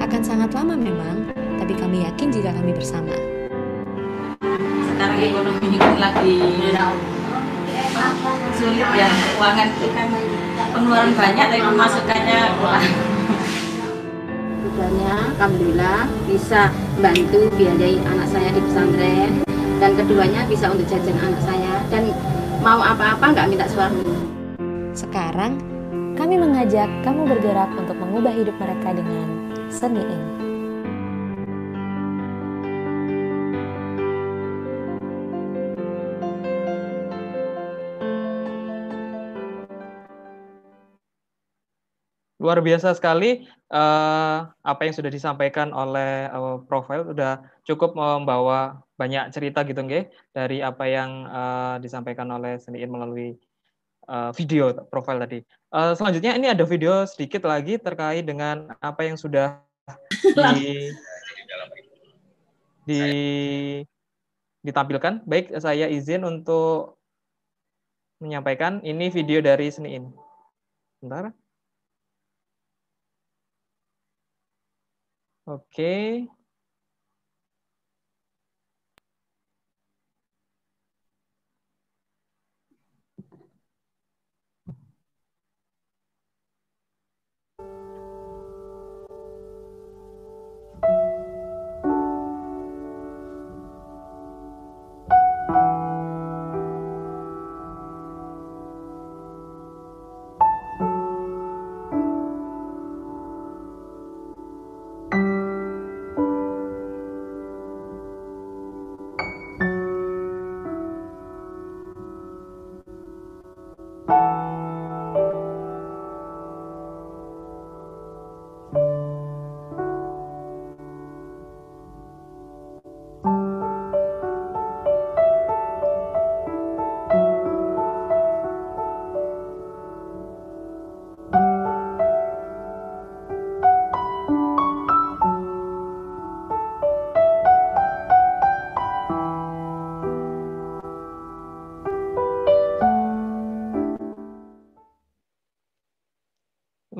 Akan sangat lama memang, tapi kami yakin jika kami bersama. Sekarang ekonomi kan lagi sulit ya, keuangan itu kan pengeluaran banyak tapi pemasukannya kurang. Alhamdulillah bisa bantu biayai anak saya di pesantren dan keduanya bisa untuk jajan anak saya dan mau apa-apa nggak minta suami. Sekarang kami mengajak kamu bergerak untuk mengubah hidup mereka dengan seni ini. Luar biasa sekali uh, apa yang sudah disampaikan oleh uh, profil sudah cukup membawa banyak cerita gitu nggih dari apa yang uh, disampaikan oleh Seniin melalui uh, video profil tadi. Uh, selanjutnya ini ada video sedikit lagi terkait dengan apa yang sudah di, di ditampilkan. Baik, saya izin untuk menyampaikan ini video dari Seniin. Sebentar. Oke.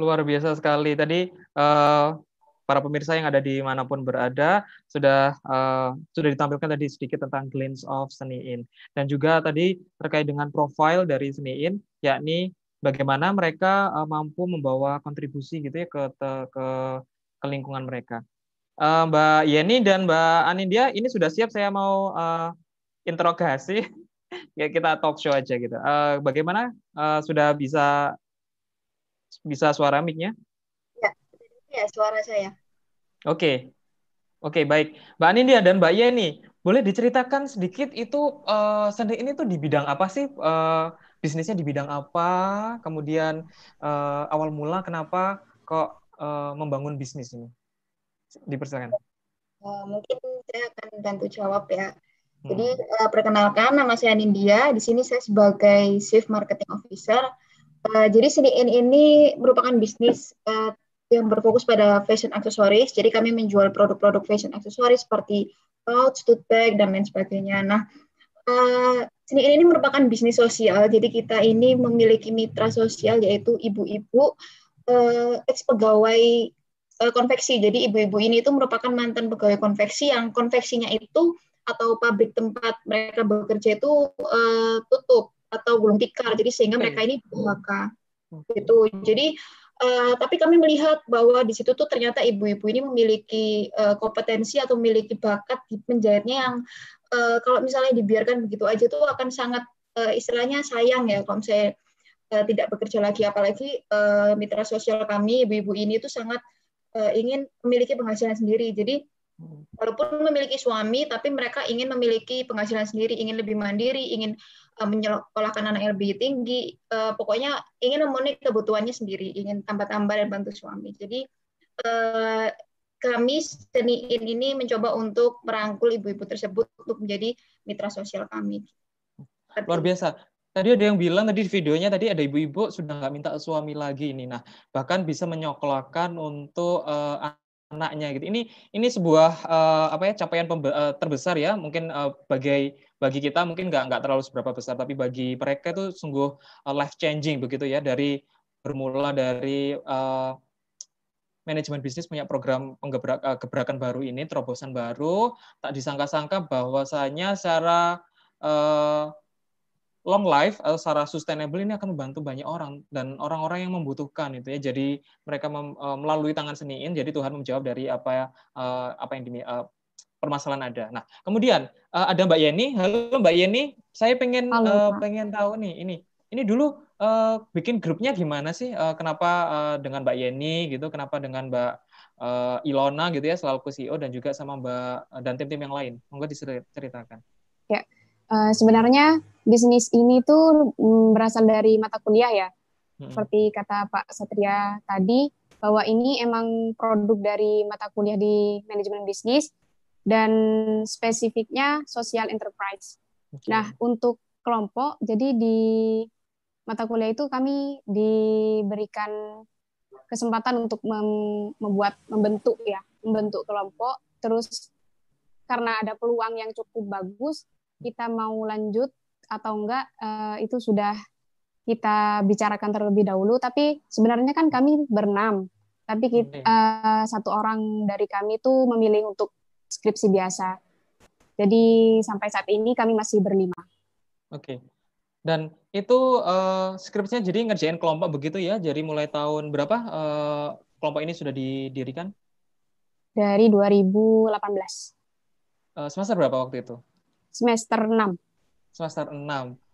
Luar biasa sekali. Tadi uh, para pemirsa yang ada di mana pun berada sudah uh, sudah ditampilkan tadi sedikit tentang glimpse of Seniin dan juga tadi terkait dengan profile dari Seniin yakni bagaimana mereka uh, mampu membawa kontribusi gitu ya ke ke ke lingkungan mereka. Uh, Mbak Yeni dan Mbak Anindya ini sudah siap saya mau uh, interogasi ya kita talk show aja gitu. Uh, bagaimana uh, sudah bisa bisa suara mic-nya? Ya, suara saya. Oke. Oke, baik. Mbak Anindya dan Mbak Yeni, boleh diceritakan sedikit itu uh, sendiri ini tuh di bidang apa sih? Uh, bisnisnya di bidang apa? Kemudian uh, awal mula kenapa kok uh, membangun bisnis ini? Dipersilakan. Uh, mungkin saya akan bantu jawab ya. Jadi uh, perkenalkan nama saya Nindya. Di sini saya sebagai Chief Marketing Officer. Uh, jadi sini ini merupakan bisnis uh, yang berfokus pada fashion aksesoris. Jadi kami menjual produk-produk fashion aksesoris seperti pouch, tote bag, dan lain sebagainya. Nah, uh, sini ini merupakan bisnis sosial. Jadi kita ini memiliki mitra sosial yaitu ibu-ibu uh, ex pegawai uh, konveksi. Jadi ibu-ibu ini itu merupakan mantan pegawai konveksi yang konveksinya itu atau pabrik tempat mereka bekerja itu uh, tutup atau gulung tikar. Jadi sehingga mereka ini PHK. Gitu. Jadi Uh, tapi kami melihat bahwa di situ tuh ternyata ibu-ibu ini memiliki uh, kompetensi atau memiliki bakat di penjahitnya yang uh, kalau misalnya dibiarkan begitu aja tuh akan sangat uh, istilahnya sayang ya kalau saya uh, tidak bekerja lagi apalagi uh, mitra sosial kami ibu-ibu ini tuh sangat uh, ingin memiliki penghasilan sendiri jadi walaupun memiliki suami tapi mereka ingin memiliki penghasilan sendiri ingin lebih mandiri ingin menyekolahkan anak yang lebih tinggi uh, pokoknya ingin memenuhi kebutuhannya sendiri ingin tambah-tambah dan bantu suami. Jadi uh, kami seniin ini mencoba untuk merangkul ibu-ibu tersebut untuk menjadi mitra sosial kami. Luar biasa. Tadi ada yang bilang tadi di videonya tadi ada ibu-ibu sudah nggak minta suami lagi ini. Nah bahkan bisa menyokolahkan untuk uh, anaknya gitu. Ini ini sebuah uh, apa ya capaian uh, terbesar ya. Mungkin uh, bagi bagi kita mungkin nggak nggak terlalu seberapa besar tapi bagi mereka itu sungguh uh, life changing begitu ya. Dari bermula dari uh, manajemen bisnis punya program penggebrak uh, gebrakan baru ini terobosan baru. Tak disangka-sangka bahwasanya secara uh, long life atau secara sustainable ini akan membantu banyak orang dan orang-orang yang membutuhkan itu ya. Jadi mereka mem, uh, melalui tangan seniin jadi Tuhan menjawab dari apa uh, apa yang di uh, permasalahan ada. Nah, kemudian uh, ada Mbak Yeni. Halo Mbak Yeni, saya pengen Halo, uh, pengen tahu nih ini. Ini dulu uh, bikin grupnya gimana sih? Uh, kenapa uh, dengan Mbak Yeni gitu? Kenapa dengan Mbak uh, Ilona gitu ya selaku CEO dan juga sama Mbak dan tim-tim yang lain? Monggo diceritakan. Ya, uh, sebenarnya bisnis ini tuh mm, berasal dari mata kuliah ya. Hmm. Seperti kata Pak Satria tadi, bahwa ini emang produk dari mata kuliah di manajemen bisnis dan spesifiknya social enterprise. Okay. Nah, untuk kelompok, jadi di mata kuliah itu kami diberikan kesempatan untuk mem membuat membentuk ya, membentuk kelompok. Terus karena ada peluang yang cukup bagus, kita mau lanjut atau enggak uh, itu sudah kita bicarakan terlebih dahulu. Tapi sebenarnya kan kami berenam, tapi kita, uh, satu orang dari kami itu memilih untuk skripsi biasa. Jadi sampai saat ini kami masih berlima. Oke. Dan itu uh, skripsinya jadi ngerjain kelompok begitu ya? Jadi mulai tahun berapa uh, kelompok ini sudah didirikan? Dari 2018. Uh, semester berapa waktu itu? Semester 6 semester 6.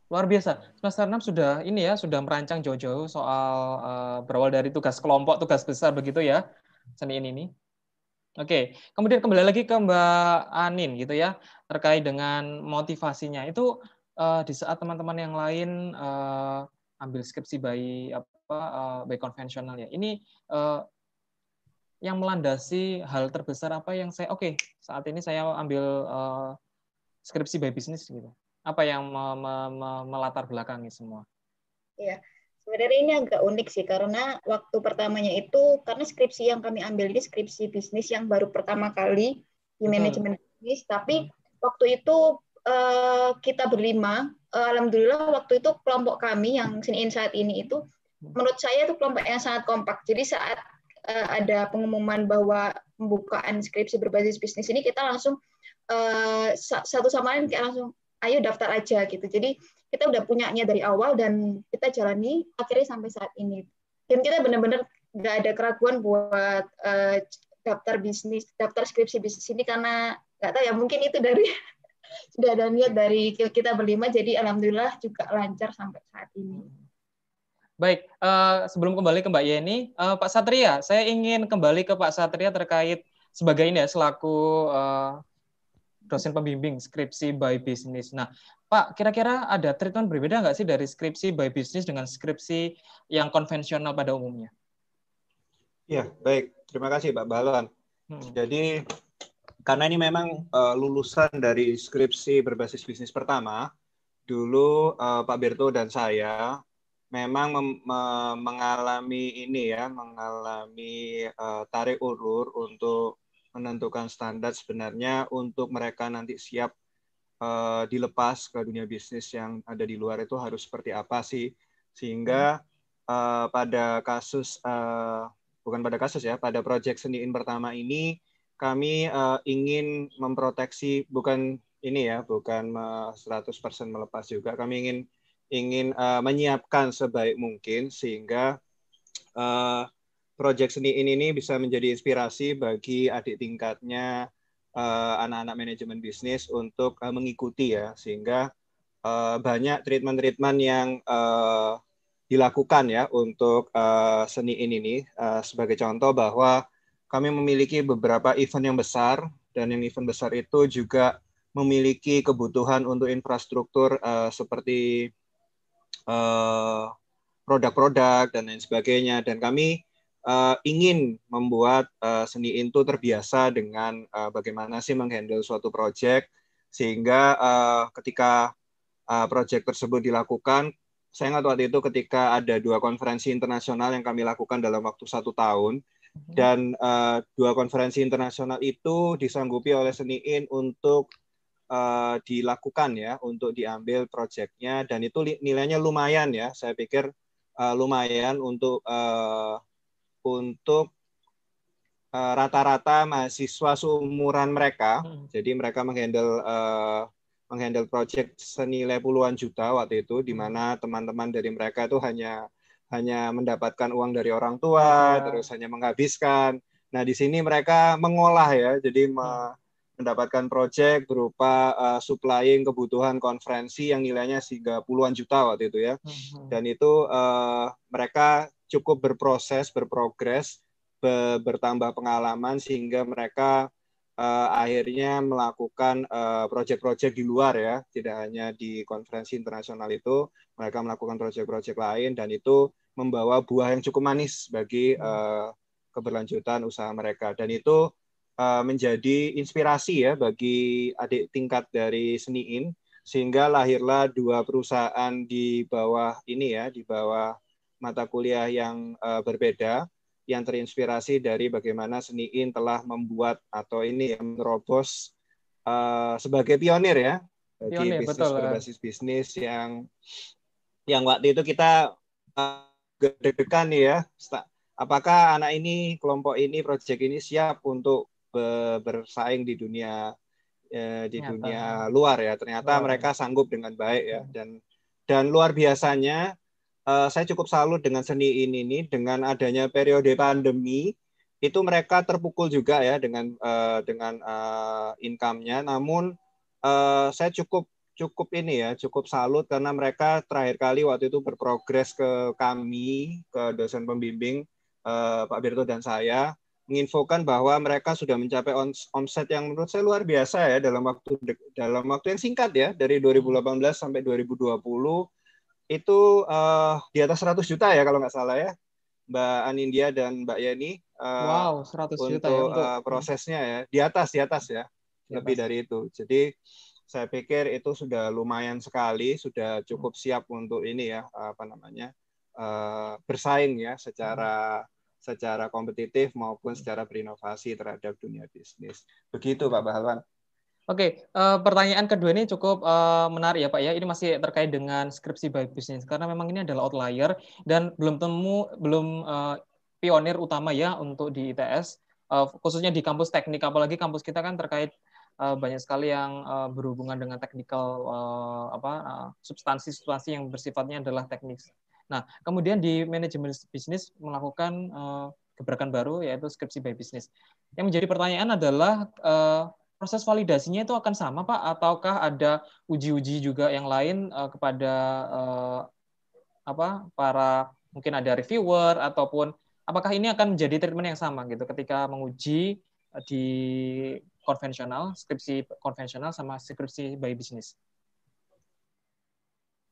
Luar biasa. Semester 6 sudah ini ya, sudah merancang jauh-jauh soal uh, berawal dari tugas kelompok, tugas besar begitu ya, seni ini. Oke, kemudian kembali lagi ke Mbak Anin gitu ya, terkait dengan motivasinya. Itu uh, di saat teman-teman yang lain uh, ambil skripsi by apa uh, by konvensional ya. Ini uh, yang melandasi hal terbesar apa yang saya oke okay, saat ini saya ambil uh, skripsi by bisnis gitu apa yang me, me, me, melatar belakangi semua? Iya, sebenarnya ini agak unik sih karena waktu pertamanya itu karena skripsi yang kami ambil ini skripsi bisnis yang baru pertama kali di manajemen bisnis, tapi hmm. waktu itu uh, kita berlima, uh, alhamdulillah waktu itu kelompok kami yang sini saat ini itu menurut saya itu kelompok yang sangat kompak. Jadi saat uh, ada pengumuman bahwa pembukaan skripsi berbasis bisnis ini kita langsung uh, satu sama lain kayak langsung ayo daftar aja gitu. Jadi kita udah punyanya dari awal dan kita jalani akhirnya sampai saat ini. Dan kita benar-benar nggak ada keraguan buat uh, daftar bisnis, daftar skripsi bisnis ini karena nggak tahu ya mungkin itu dari sudah ada niat dari kita berlima jadi alhamdulillah juga lancar sampai saat ini. Baik, uh, sebelum kembali ke Mbak Yeni, uh, Pak Satria, saya ingin kembali ke Pak Satria terkait sebagai ini ya selaku uh, dosen pembimbing skripsi by business. Nah, Pak, kira-kira ada treatment berbeda nggak sih dari skripsi by business dengan skripsi yang konvensional pada umumnya? Ya, baik. Terima kasih Pak Balon. Hmm. Jadi, karena ini memang uh, lulusan dari skripsi berbasis bisnis pertama, dulu uh, Pak Berto dan saya memang me mengalami ini ya, mengalami uh, tarik ulur untuk menentukan standar sebenarnya untuk mereka nanti siap uh, dilepas ke dunia bisnis yang ada di luar itu harus seperti apa sih? Sehingga uh, pada kasus uh, bukan pada kasus ya pada proyek seniin pertama ini kami uh, ingin memproteksi bukan ini ya bukan 100% melepas juga. Kami ingin ingin uh, menyiapkan sebaik mungkin sehingga uh, proyek seni ini bisa menjadi inspirasi bagi adik tingkatnya uh, anak-anak manajemen bisnis untuk uh, mengikuti ya. Sehingga uh, banyak treatment-treatment yang uh, dilakukan ya untuk uh, seni ini uh, sebagai contoh bahwa kami memiliki beberapa event yang besar dan yang event besar itu juga memiliki kebutuhan untuk infrastruktur uh, seperti Eh, produk-produk dan lain sebagainya. Dan kami uh, ingin membuat uh, seni itu terbiasa dengan uh, bagaimana sih menghandle suatu project sehingga uh, ketika uh, project tersebut dilakukan saya ingat waktu itu ketika ada dua konferensi internasional yang kami lakukan dalam waktu satu tahun mhm. dan uh, dua konferensi internasional itu disanggupi oleh Seniin untuk uh, dilakukan ya untuk diambil proyeknya dan itu nilainya lumayan ya saya pikir uh, lumayan untuk uh, untuk rata-rata uh, mahasiswa seumuran mereka hmm. jadi mereka menghandle uh, menghandle project senilai puluhan juta waktu itu di mana teman-teman dari mereka itu hanya hanya mendapatkan uang dari orang tua ya. terus hanya menghabiskan nah di sini mereka mengolah ya jadi hmm mendapatkan proyek berupa uh, supplying kebutuhan konferensi yang nilainya hingga puluhan juta waktu itu ya. Hmm. Dan itu uh, mereka cukup berproses, berprogres, be bertambah pengalaman sehingga mereka uh, akhirnya melakukan uh, proyek-proyek di luar ya, tidak hanya di konferensi internasional itu, mereka melakukan proyek-proyek lain dan itu membawa buah yang cukup manis bagi uh, keberlanjutan usaha mereka. Dan itu uh, menjadi inspirasi ya bagi adik tingkat dari Seniin sehingga lahirlah dua perusahaan di bawah ini ya di bawah mata kuliah yang uh, berbeda yang terinspirasi dari bagaimana Seniin telah membuat atau ini yang menerobos uh, sebagai pionir ya bagi pionir, bisnis betul, berbasis bisnis yang yang waktu itu kita uh, deg-degan ya apakah anak ini kelompok ini proyek ini siap untuk bersaing di dunia eh, di Nyata. dunia luar ya ternyata wow. mereka sanggup dengan baik ya dan dan luar biasanya uh, saya cukup salut dengan seni ini nih dengan adanya periode pandemi itu mereka terpukul juga ya dengan uh, dengan uh, income-nya. Namun uh, saya cukup cukup ini ya cukup salut karena mereka terakhir kali waktu itu berprogres ke kami ke dosen pembimbing uh, Pak Birto dan saya menginfokan bahwa mereka sudah mencapai omset yang menurut saya luar biasa ya dalam waktu dalam waktu yang singkat ya dari 2018 sampai 2020 itu uh, di atas 100 juta ya kalau nggak salah ya Mbak Anindya dan Mbak Yeni uh, wow 100 untuk, juta ya untuk uh, prosesnya ya. Di atas di atas ya di lebih dari itu. Jadi saya pikir itu sudah lumayan sekali sudah cukup siap untuk ini ya apa namanya uh, bersaing ya secara secara kompetitif maupun secara berinovasi terhadap dunia bisnis. Begitu Pak Bahalwan. Oke, uh, pertanyaan kedua ini cukup uh, menarik ya Pak ya. Ini masih terkait dengan skripsi by business karena memang ini adalah outlier dan belum temu belum uh, pionir utama ya untuk di ITS uh, khususnya di kampus teknik apalagi kampus kita kan terkait uh, banyak sekali yang uh, berhubungan dengan teknikal uh, apa uh, yang bersifatnya adalah teknis. Nah, kemudian di manajemen bisnis melakukan uh, gebrakan baru yaitu skripsi by business. Yang menjadi pertanyaan adalah uh, proses validasinya itu akan sama Pak? Ataukah ada uji-uji juga yang lain uh, kepada uh, apa para mungkin ada reviewer ataupun apakah ini akan menjadi treatment yang sama gitu ketika menguji uh, di konvensional skripsi konvensional sama skripsi by business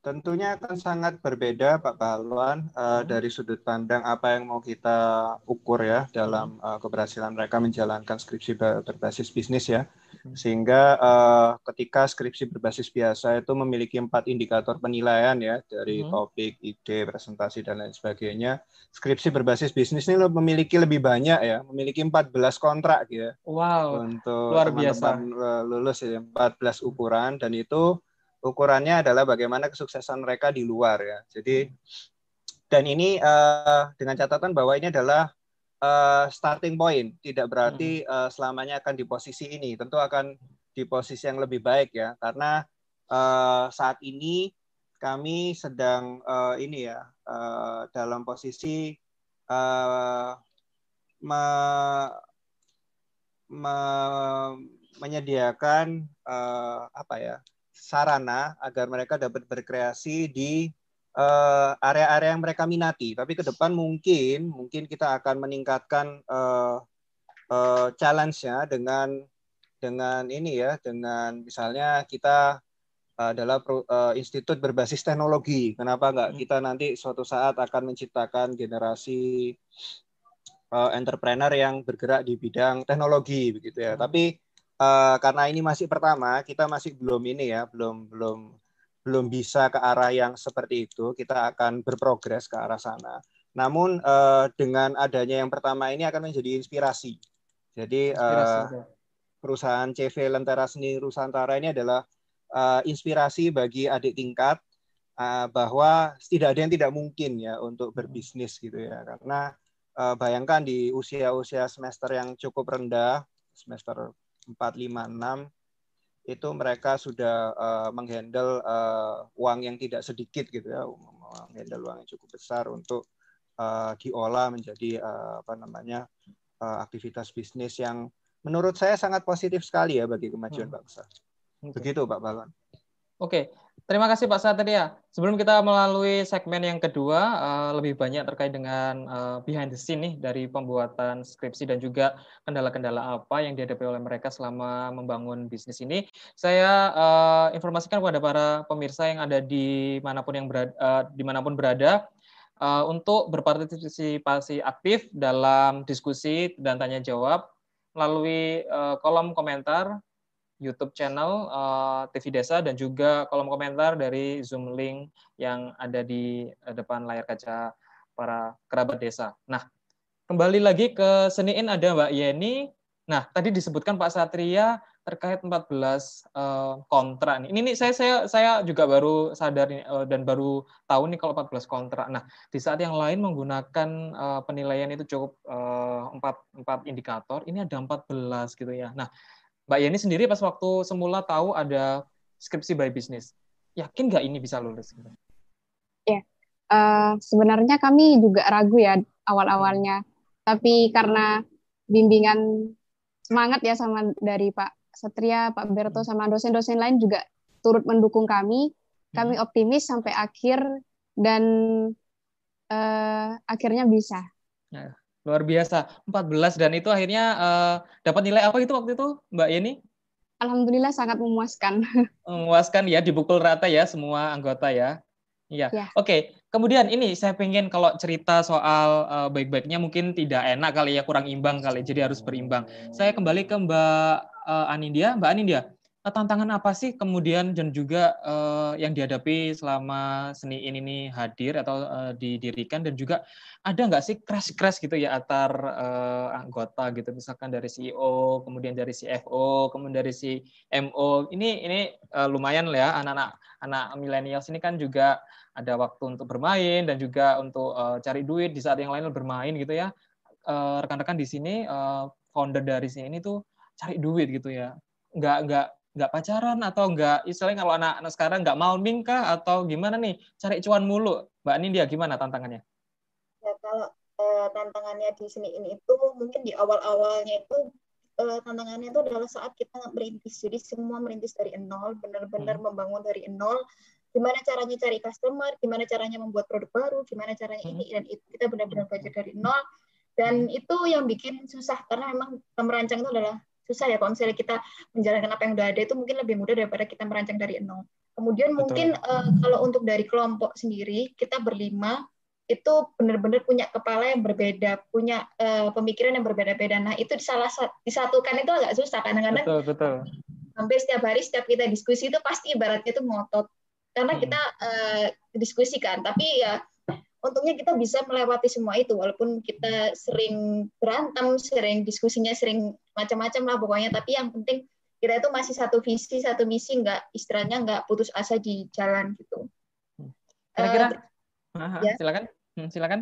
Tentunya akan sangat berbeda Pak Balwan uh, dari sudut pandang apa yang mau kita ukur ya dalam uh, keberhasilan mereka menjalankan skripsi berbasis bisnis ya. Hmm. Sehingga uh, ketika skripsi berbasis biasa itu memiliki empat indikator penilaian ya dari hmm. topik, ide, presentasi dan lain sebagainya. Skripsi berbasis bisnis ini memiliki lebih banyak ya, memiliki 14 kontrak gitu ya. Wow. Untuk luar biasa lulus ya 14 ukuran dan itu ukurannya adalah bagaimana kesuksesan mereka di luar ya. Jadi dan ini uh, dengan catatan bahwa ini adalah uh, starting point, tidak berarti uh, selamanya akan di posisi ini. Tentu akan di posisi yang lebih baik ya, karena uh, saat ini kami sedang uh, ini ya uh, dalam posisi uh, me, me, menyediakan uh, apa ya sarana agar mereka dapat berkreasi di eh, area-area uh, yang mereka minati. Tapi ke depan mungkin mungkin kita akan meningkatkan uh, uh, challenge-nya dengan dengan ini ya, dengan misalnya kita adalah uh, institut berbasis teknologi. Kenapa enggak hmm. kita nanti suatu saat akan menciptakan generasi uh, entrepreneur yang bergerak di bidang teknologi begitu ya. Hmm. Tapi uh, karena ini masih pertama, kita masih belum ini ya, belum belum belum bisa ke arah yang seperti itu. Kita akan berprogres ke arah sana. Namun uh, dengan adanya yang pertama ini akan menjadi inspirasi. Jadi inspirasi, uh, perusahaan CV Lentera Seni Rusantara ini adalah uh, inspirasi bagi adik tingkat uh, bahwa tidak ada yang tidak mungkin ya untuk berbisnis gitu ya. Karena uh, bayangkan di usia-usia semester yang cukup rendah, semester 4, 5, 6 itu mereka sudah uh, menghandle uh, uang yang tidak sedikit gitu ya, menghandle uang yang cukup besar untuk uh, diolah menjadi uh, apa namanya uh, aktivitas bisnis yang menurut saya sangat positif sekali ya bagi kemajuan hmm. bangsa. Begitu Pak Balon. Oke, Terima kasih Pak Satria. Sebelum kita melalui segmen yang kedua, uh, lebih banyak terkait dengan uh, behind the scene nih dari pembuatan skripsi dan juga kendala-kendala apa yang dihadapi oleh mereka selama membangun bisnis ini. Saya uh, informasikan kepada para pemirsa yang ada di mana pun yang berada, di mana pun berada untuk berpartisipasi aktif dalam diskusi dan tanya jawab melalui kolom komentar YouTube channel uh, eh, TV Desa dan juga kolom komentar dari Zoom link yang ada di uh, depan layar kaca para kerabat desa. Nah, kembali lagi ke seniin ada Mbak Yeni. Nah, tadi disebutkan Pak Satria terkait 14 uh, kontrak nih. Ini nih saya saya saya juga baru sadar uh, dan baru tahu nih kalau 14 kontrak. Nah, di saat yang lain menggunakan uh, penilaian itu cukup uh, 4 4 indikator, ini ada 14 gitu ya. Nah, Mbak Yeni sendiri pas waktu semula tahu ada skripsi by business, yakin nggak ini bisa lulus? Ya, uh, sebenarnya kami juga ragu ya awal-awalnya, tapi karena bimbingan semangat ya sama dari Pak Satria, Pak Berto, hmm. sama dosen-dosen lain juga turut mendukung kami, kami hmm. optimis sampai akhir dan uh, akhirnya bisa. Ya. Luar biasa. 14 dan itu akhirnya uh, dapat nilai apa itu waktu itu, Mbak Yeni? Alhamdulillah sangat memuaskan. Memuaskan ya, dipukul rata ya semua anggota ya. Iya. Ya. Oke, kemudian ini saya pengen kalau cerita soal uh, baik-baiknya mungkin tidak enak kali ya, kurang imbang kali, jadi harus berimbang. Saya kembali ke Mbak uh, Anindya. Mbak Anindya, tantangan apa sih kemudian dan juga uh, yang dihadapi selama seni ini hadir atau uh, didirikan dan juga ada nggak sih crash-crash gitu ya antar uh, anggota gitu? Misalkan dari CEO kemudian dari CFO kemudian dari CMO ini ini uh, lumayan lah ya. Anak-anak anak milenial ini kan juga ada waktu untuk bermain dan juga untuk uh, cari duit di saat yang lain bermain gitu ya. Rekan-rekan uh, di sini uh, founder dari sini ini tuh cari duit gitu ya. Nggak nggak nggak pacaran atau nggak istilahnya kalau anak-anak sekarang nggak mau nikah atau gimana nih? Cari cuan mulu. Mbak Nindya gimana tantangannya? Ya kalau uh, tantangannya di sini ini itu mungkin di awal-awalnya itu uh, tantangannya itu adalah saat kita merintis. Jadi semua merintis dari nol benar-benar hmm. membangun dari nol. Gimana caranya cari customer gimana caranya membuat produk baru gimana caranya hmm. ini dan itu kita benar-benar belajar dari nol. Dan itu yang bikin susah karena memang merancang itu adalah susah ya kalau misalnya kita menjalankan apa yang udah ada itu mungkin lebih mudah daripada kita merancang dari nol. Kemudian Betul. mungkin uh, kalau untuk dari kelompok sendiri kita berlima itu benar-benar punya kepala yang berbeda, punya uh, pemikiran yang berbeda-beda. Nah itu salah disatukan itu agak susah kadang-kadang. Betul betul. Hampir setiap hari setiap kita diskusi itu pasti ibaratnya itu ngotot karena kita uh, diskusikan. Tapi ya untungnya kita bisa melewati semua itu walaupun kita sering berantem, sering diskusinya sering macam-macam lah pokoknya tapi yang penting kita itu masih satu visi, satu misi nggak istilahnya nggak putus asa di jalan gitu. Kira-kira uh, ya. silakan. Hmm, silakan.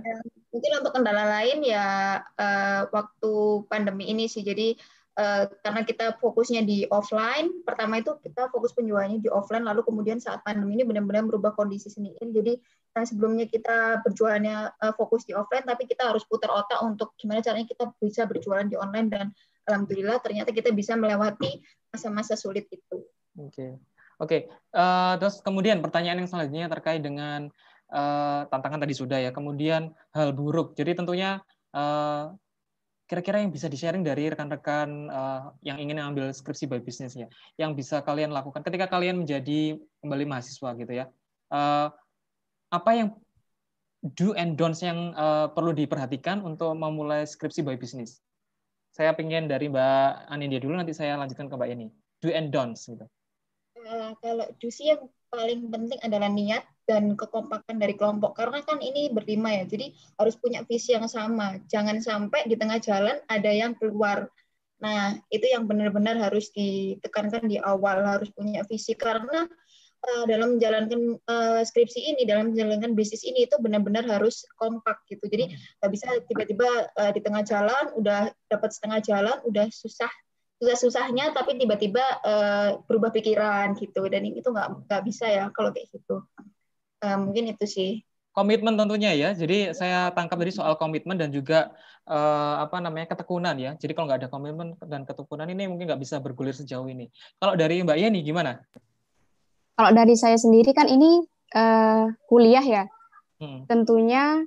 Mungkin untuk kendala lain ya uh, waktu pandemi ini sih. Jadi uh, karena kita fokusnya di offline, pertama itu kita fokus penjualannya di offline, lalu kemudian saat pandemi ini benar-benar merubah kondisi seni Jadi yang sebelumnya kita berjualannya uh, fokus di offline, tapi kita harus putar otak untuk gimana caranya kita bisa berjualan di online dan alhamdulillah ternyata kita bisa melewati masa-masa sulit itu. Oke, okay. oke. Okay. Uh, eh, terus kemudian pertanyaan yang selanjutnya terkait dengan uh, tantangan tadi sudah ya. Kemudian hal buruk. Jadi tentunya uh, kira-kira yang bisa di-sharing dari rekan-rekan uh, yang ingin mengambil skripsi by bisnisnya, yang bisa kalian lakukan ketika kalian menjadi kembali mahasiswa gitu ya. Uh, apa yang do and don'ts yang uh, perlu diperhatikan untuk memulai skripsi by business? Saya pengen dari Mbak Anindya dulu, nanti saya lanjutkan ke Mbak Yeni. Do and don'ts gitu. Uh, kalau do sih yang paling penting adalah niat dan kekompakan dari kelompok karena kan ini berlima ya jadi harus punya visi yang sama jangan sampai di tengah jalan ada yang keluar nah itu yang benar-benar harus ditekankan di awal harus punya visi karena uh, dalam menjalankan uh, skripsi ini, dalam menjalankan bisnis ini itu benar-benar harus kompak gitu. Jadi hmm. nggak bisa tiba-tiba uh, di tengah jalan udah dapat setengah jalan, udah susah susah-susahnya, tapi tiba-tiba uh, berubah pikiran gitu. Dan itu nggak nggak bisa ya kalau kayak gitu. Uh, mungkin itu sih. Komitmen tentunya ya. Jadi saya tangkap dari soal komitmen dan juga uh, apa namanya ketekunan ya. Jadi kalau nggak ada komitmen dan ketekunan ini mungkin nggak bisa bergulir sejauh ini. Kalau dari Mbak Yeni gimana? Kalau dari saya sendiri kan ini uh, kuliah ya, hmm. tentunya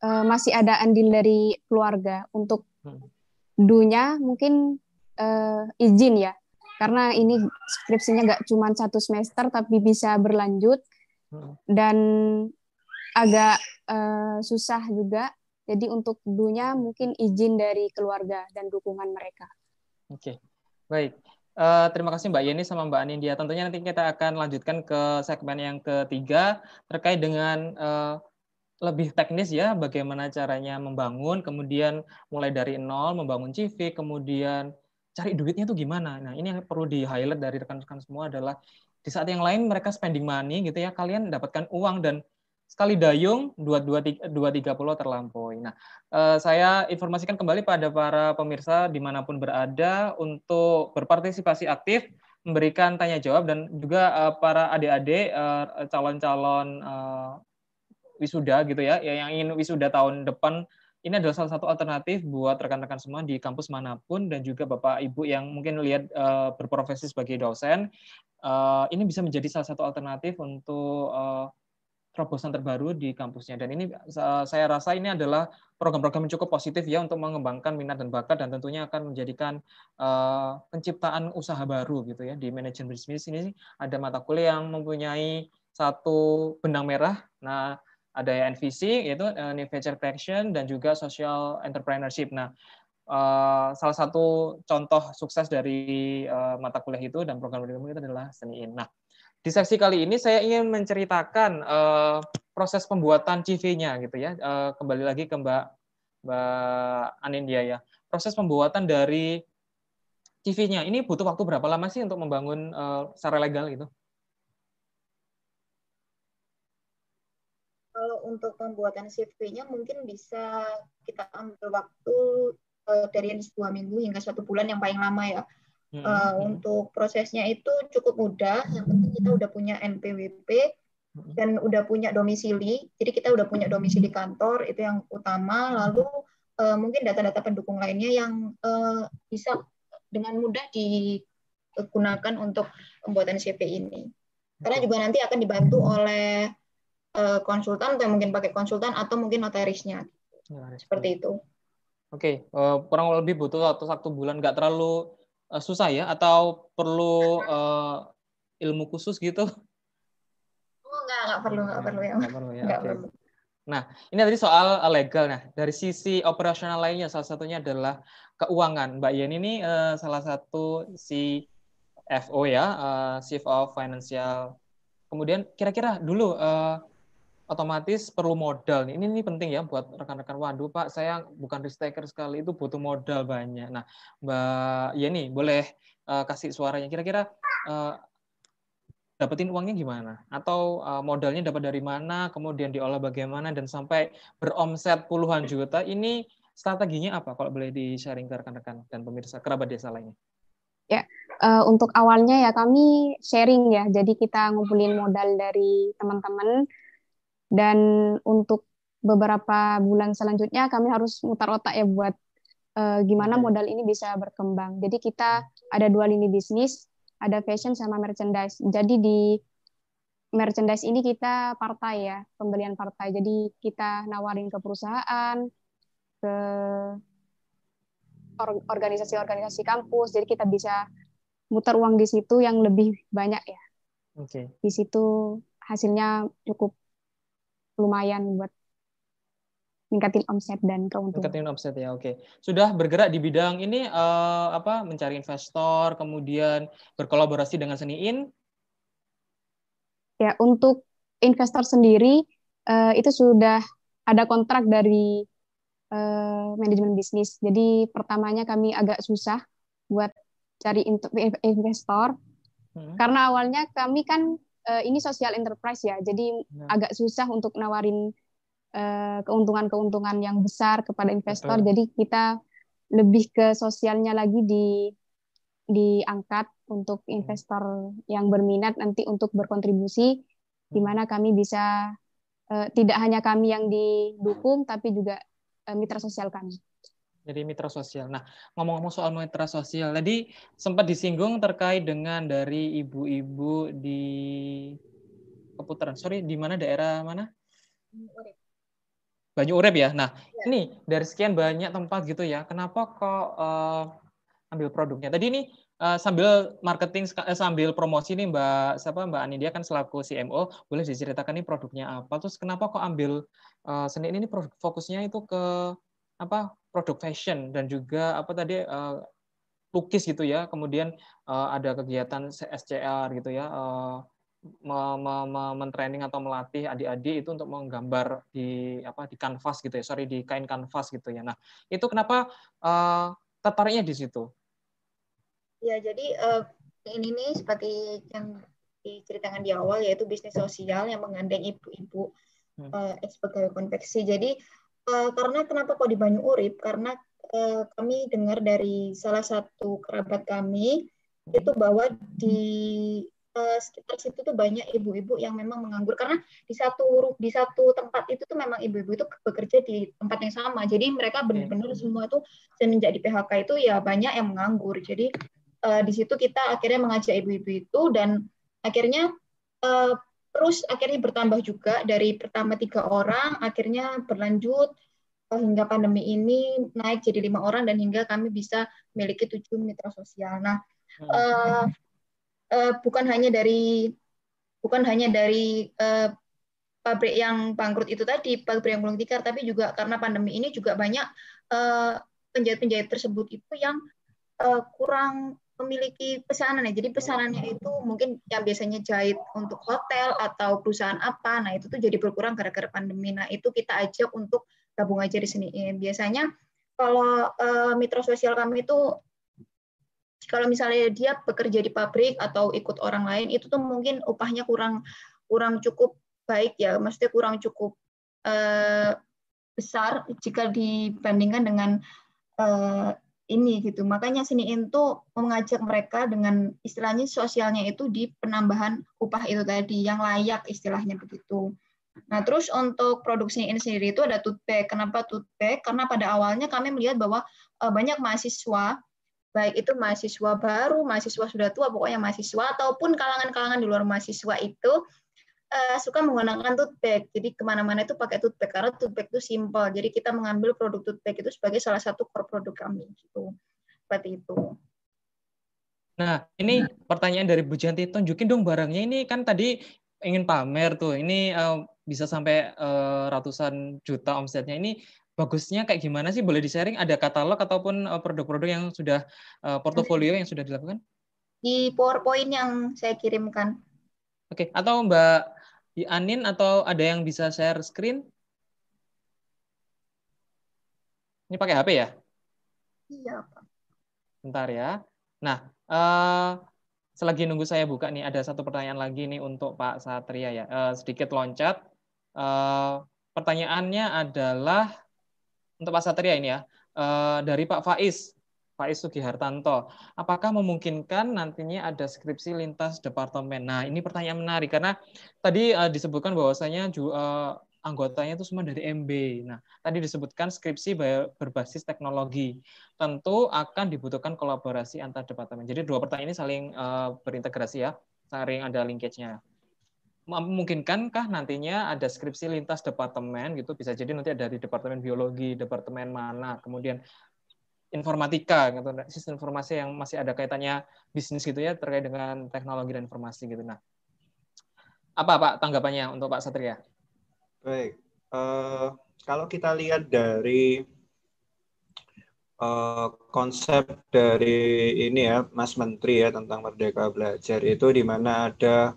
uh, masih ada andil dari keluarga untuk hmm. dunya mungkin uh, izin ya, karena ini skripsinya nggak cuma satu semester tapi bisa berlanjut hmm. dan agak uh, susah juga. Jadi untuk dunya mungkin izin dari keluarga dan dukungan mereka. Oke, okay. baik. Uh, terima kasih Mbak Yeni sama Mbak Anindya. Tentunya nanti kita akan lanjutkan ke segmen yang ketiga terkait dengan uh, lebih teknis ya, bagaimana caranya membangun, kemudian mulai dari nol, membangun CV, kemudian cari duitnya itu gimana. Nah ini yang perlu di highlight dari rekan-rekan semua adalah di saat yang lain mereka spending money gitu ya, kalian dapatkan uang dan sekali dayung dua dua dua tiga pulau terlampaui. Nah, eh, saya informasikan kembali pada para pemirsa di mana pun berada untuk berpartisipasi aktif, memberikan tanya jawab dan juga eh, para adik-adik eh, calon-calon wisuda gitu ya, yang ingin wisuda tahun depan ini adalah salah satu alternatif buat rekan-rekan semua di kampus mana pun dan juga bapak ibu yang mungkin lihat berprofesi sebagai dosen ini bisa menjadi salah satu alternatif untuk terobosan terbaru di kampusnya. Dan ini saya rasa ini adalah program-program yang cukup positif ya untuk mengembangkan minat dan bakat dan tentunya akan menjadikan uh, penciptaan usaha baru gitu ya di manajemen bisnis ini ada mata kuliah yang mempunyai satu benang merah. Nah, ada ya NVC yaitu uh, New Venture Creation dan juga Social Entrepreneurship. Nah, uh, salah satu contoh sukses dari uh, mata kuliah itu dan program pendidikan itu adalah seniin. Nah, di seksi kali ini saya ingin menceritakan uh, proses pembuatan CV-nya gitu ya. Uh, kembali lagi ke Mbak Mbak Anindya ya. Proses pembuatan dari CV-nya ini butuh waktu berapa lama sih untuk membangun uh, secara legal gitu? Kalau untuk pembuatan CV-nya mungkin bisa kita ambil waktu uh, dari dua minggu hingga satu bulan yang paling lama ya. Hmm. Uh, untuk prosesnya itu cukup mudah. Yang penting kita udah punya NPWP hmm. dan udah punya domisili. Jadi kita udah punya domisili kantor itu yang utama. Lalu uh, mungkin data-data pendukung lainnya yang uh, bisa dengan mudah digunakan untuk pembuatan CV ini. Karena juga nanti akan dibantu oleh uh, konsultan atau mungkin pakai konsultan atau mungkin notarisnya. Seperti itu. Oke, okay. uh, kurang lebih butuh waktu satu bulan, nggak terlalu uh, susah ya? Atau perlu uh, ilmu khusus gitu? Oh, nggak, nggak perlu, nggak perlu ya. Nggak perlu ya. Nggak okay. perlu. Nah, ini tadi soal legal. Nah, dari sisi operasional lainnya, salah satunya adalah keuangan. Mbak Yeni ini uh, salah satu CFO ya, uh, Chief of Financial. Kemudian kira-kira dulu uh, otomatis perlu modal. Ini, ini penting ya buat rekan-rekan. Waduh Pak, saya bukan risk taker sekali, itu butuh modal banyak. Nah, Mbak Yeni boleh uh, kasih suaranya. Kira-kira uh, dapetin uangnya gimana? Atau uh, modalnya dapat dari mana? Kemudian diolah bagaimana dan sampai beromset puluhan juta. Ini strateginya apa? Kalau boleh di-sharing ke rekan-rekan dan pemirsa kerabat desa lainnya. Ya, uh, untuk awalnya ya kami sharing ya. Jadi kita ngumpulin modal dari teman-teman dan untuk beberapa bulan selanjutnya kami harus mutar otak ya buat uh, gimana modal ini bisa berkembang. Jadi kita ada dua lini bisnis, ada fashion sama merchandise. Jadi di merchandise ini kita partai ya, pembelian partai. Jadi kita nawarin ke perusahaan, ke organisasi-organisasi kampus. Jadi kita bisa mutar uang di situ yang lebih banyak ya. Oke. Okay. Di situ hasilnya cukup lumayan buat ningkatin omset dan keuntungan. Ningkatin omset ya, oke. Sudah bergerak di bidang ini uh, apa mencari investor, kemudian berkolaborasi dengan Seniin? Ya, untuk investor sendiri uh, itu sudah ada kontrak dari uh, manajemen bisnis. Jadi pertamanya kami agak susah buat cari investor hmm. karena awalnya kami kan uh, ini social enterprise ya, jadi nah. agak susah untuk nawarin uh, keuntungan-keuntungan yang besar kepada investor. Betul. Jadi kita lebih ke sosialnya lagi di diangkat untuk hmm. investor yang berminat nanti untuk berkontribusi, di hmm. mana kami bisa uh, tidak hanya kami yang didukung, tapi juga uh, mitra sosial kami. Jadi mitra sosial. Nah, ngomong-ngomong soal mitra sosial, tadi sempat disinggung terkait dengan dari ibu-ibu di Keputaran. Sorry, di mana daerah mana? Banyu Urep ya. Nah, ya. ini dari sekian banyak tempat gitu ya. Kenapa kok uh, ambil produknya? Tadi ini uh, sambil marketing uh, sambil promosi nih Mbak siapa Mbak Ani dia kan selaku CMO, boleh diceritakan nih produknya apa? Terus kenapa kok ambil uh, seni ini produk fokusnya itu ke apa produk fashion dan juga apa tadi uh, lukis gitu ya. Kemudian uh, ada kegiatan SCR gitu ya. Uh, mentraining atau melatih adik-adik itu untuk menggambar di apa di kanvas gitu ya sorry di kain kanvas gitu ya nah itu kenapa uh, tertariknya di situ ya jadi uh, ini nih seperti yang diceritakan di awal yaitu bisnis sosial yang menggandeng ibu-ibu hmm. uh, konveksi jadi uh, karena kenapa kok di Banyu Urip? Karena uh, kami dengar dari salah satu kerabat kami itu bahwa di uh, sekitar situ tuh banyak ibu-ibu yang memang menganggur karena di satu di satu tempat itu tuh memang ibu-ibu itu bekerja di tempat yang sama. Jadi mereka benar-benar semua itu semenjak di PHK itu ya banyak yang menganggur. Jadi uh, di situ kita akhirnya mengajak ibu-ibu itu dan akhirnya uh, terus akhirnya bertambah juga dari pertama tiga orang akhirnya berlanjut eh, hingga pandemi ini naik jadi lima orang dan hingga kami bisa memiliki tujuh mitra sosial. Nah, hmm. uh, uh, bukan hanya dari bukan hanya dari uh, pabrik yang bangkrut itu tadi, pabrik yang gulung tikar, tapi juga karena pandemi ini juga banyak uh, penjahit-penjahit tersebut itu yang uh, kurang memiliki pesanan ya. Jadi pesanannya itu mungkin yang biasanya jahit untuk hotel atau perusahaan apa, nah itu tuh jadi berkurang gara-gara pandemi. Nah itu kita ajak untuk gabung aja di sini. Biasanya kalau uh, mitra sosial kami itu kalau misalnya dia bekerja di pabrik atau ikut orang lain itu tuh mungkin upahnya kurang kurang cukup baik ya, maksudnya kurang cukup uh, besar jika dibandingkan dengan ini gitu. Makanya sini itu mengajak mereka dengan istilahnya sosialnya itu di penambahan upah itu tadi yang layak istilahnya begitu. Nah, terus untuk produksi ini sendiri itu ada tote. Kenapa tote? Karena pada awalnya kami melihat bahwa uh, banyak mahasiswa baik itu mahasiswa baru, mahasiswa sudah tua, pokoknya mahasiswa ataupun kalangan-kalangan di luar mahasiswa itu uh, suka menggunakan tote bag. Jadi ke mana-mana itu pakai tote bag karena tote bag itu simple. Jadi kita mengambil produk tote bag itu sebagai salah satu core produk kami. Gitu. Seperti itu. Nah, ini pertanyaan dari Bu Janti. Tunjukin dong barangnya. Ini kan tadi ingin pamer tuh. Ini uh, bisa sampai uh, ratusan juta omsetnya. Ini bagusnya kayak gimana sih? Boleh di-sharing? Ada katalog ataupun produk-produk yang sudah uh, portofolio yang sudah dilakukan? Di PowerPoint yang saya kirimkan. Oke, atau Mbak Anin atau ada yang bisa share screen? Ini pakai HP ya? Iya, Pak. Bentar ya. Nah, uh, selagi nunggu saya buka nih, ada satu pertanyaan lagi nih untuk Pak Satria ya. Uh, sedikit loncat. Uh, pertanyaannya adalah untuk Pak Satria ini ya, uh, dari Pak Faiz. Faiz Sugihartanto. Apakah memungkinkan nantinya ada skripsi lintas departemen? Nah, ini pertanyaan menarik karena tadi uh, disebutkan bahwasanya uh, anggotanya itu semua dari MB. Nah, tadi disebutkan skripsi berbasis teknologi. Tentu akan dibutuhkan kolaborasi antar departemen. Jadi dua pertanyaan ini saling uh, berintegrasi ya, saling ada linkage-nya memungkinkankah nantinya ada skripsi lintas departemen gitu bisa jadi nanti ada di departemen biologi departemen mana kemudian informatika gitu sistem informasi yang masih ada kaitannya bisnis gitu ya terkait dengan teknologi dan informasi gitu nah. Apa pak tanggapannya untuk Pak Satria? Baik uh, kalau kita lihat dari uh, konsep dari ini ya Mas Menteri ya tentang Merdeka Belajar itu di mana ada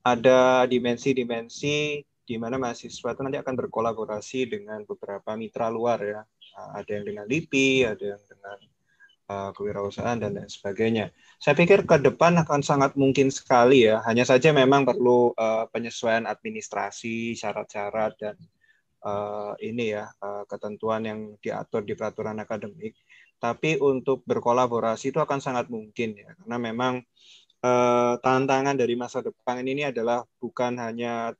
ada dimensi-dimensi di mana mahasiswa itu nanti akan berkolaborasi dengan beberapa mitra luar ya ada yang dengan LIPI, ada yang dengan uh, kewirausahaan dan lain sebagainya. Saya pikir ke depan akan sangat mungkin sekali ya. Hanya saja memang perlu uh, penyesuaian administrasi, syarat-syarat dan uh, ini ya uh, ketentuan yang diatur di peraturan akademik. Tapi untuk berkolaborasi itu akan sangat mungkin ya, karena memang uh, tantangan dari masa depan ini adalah bukan hanya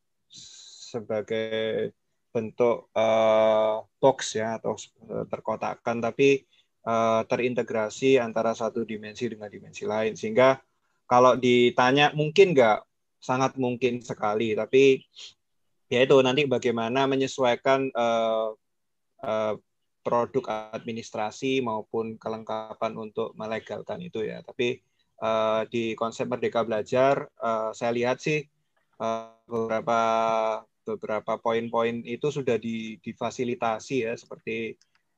sebagai bentuk uh, box ya atau eh, terkotakkan tapi uh, terintegrasi antara satu dimensi dengan dimensi lain. Sehingga kalau ditanya mungkin nggak? Sangat mungkin sekali tapi ya itu nanti bagaimana menyesuaikan uh, uh, produk administrasi maupun kelengkapan untuk melegalkan itu ya. Tapi uh, di konsep Merdeka Belajar uh, saya lihat sih uh, beberapa beberapa poin-poin itu sudah difasilitasi ya seperti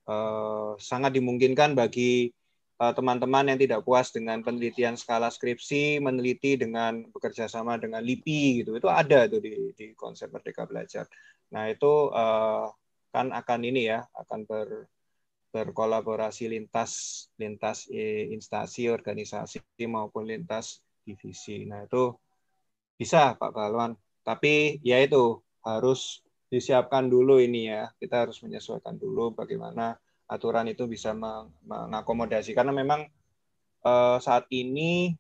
uh, sangat dimungkinkan bagi eh, teman-teman uh, yang tidak puas dengan penelitian skala skripsi meneliti dengan bekerja sama dengan LIPI gitu itu ada tuh di, di konsep Merdeka Belajar. Nah itu uh, kan akan ini ya akan ber, berkolaborasi lintas lintas instansi organisasi maupun lintas divisi. Nah itu bisa Pak Balwan. Tapi ya itu harus disiapkan dulu ini ya. Kita harus menyesuaikan dulu bagaimana aturan itu bisa mengakomodasi karena memang uh, saat ini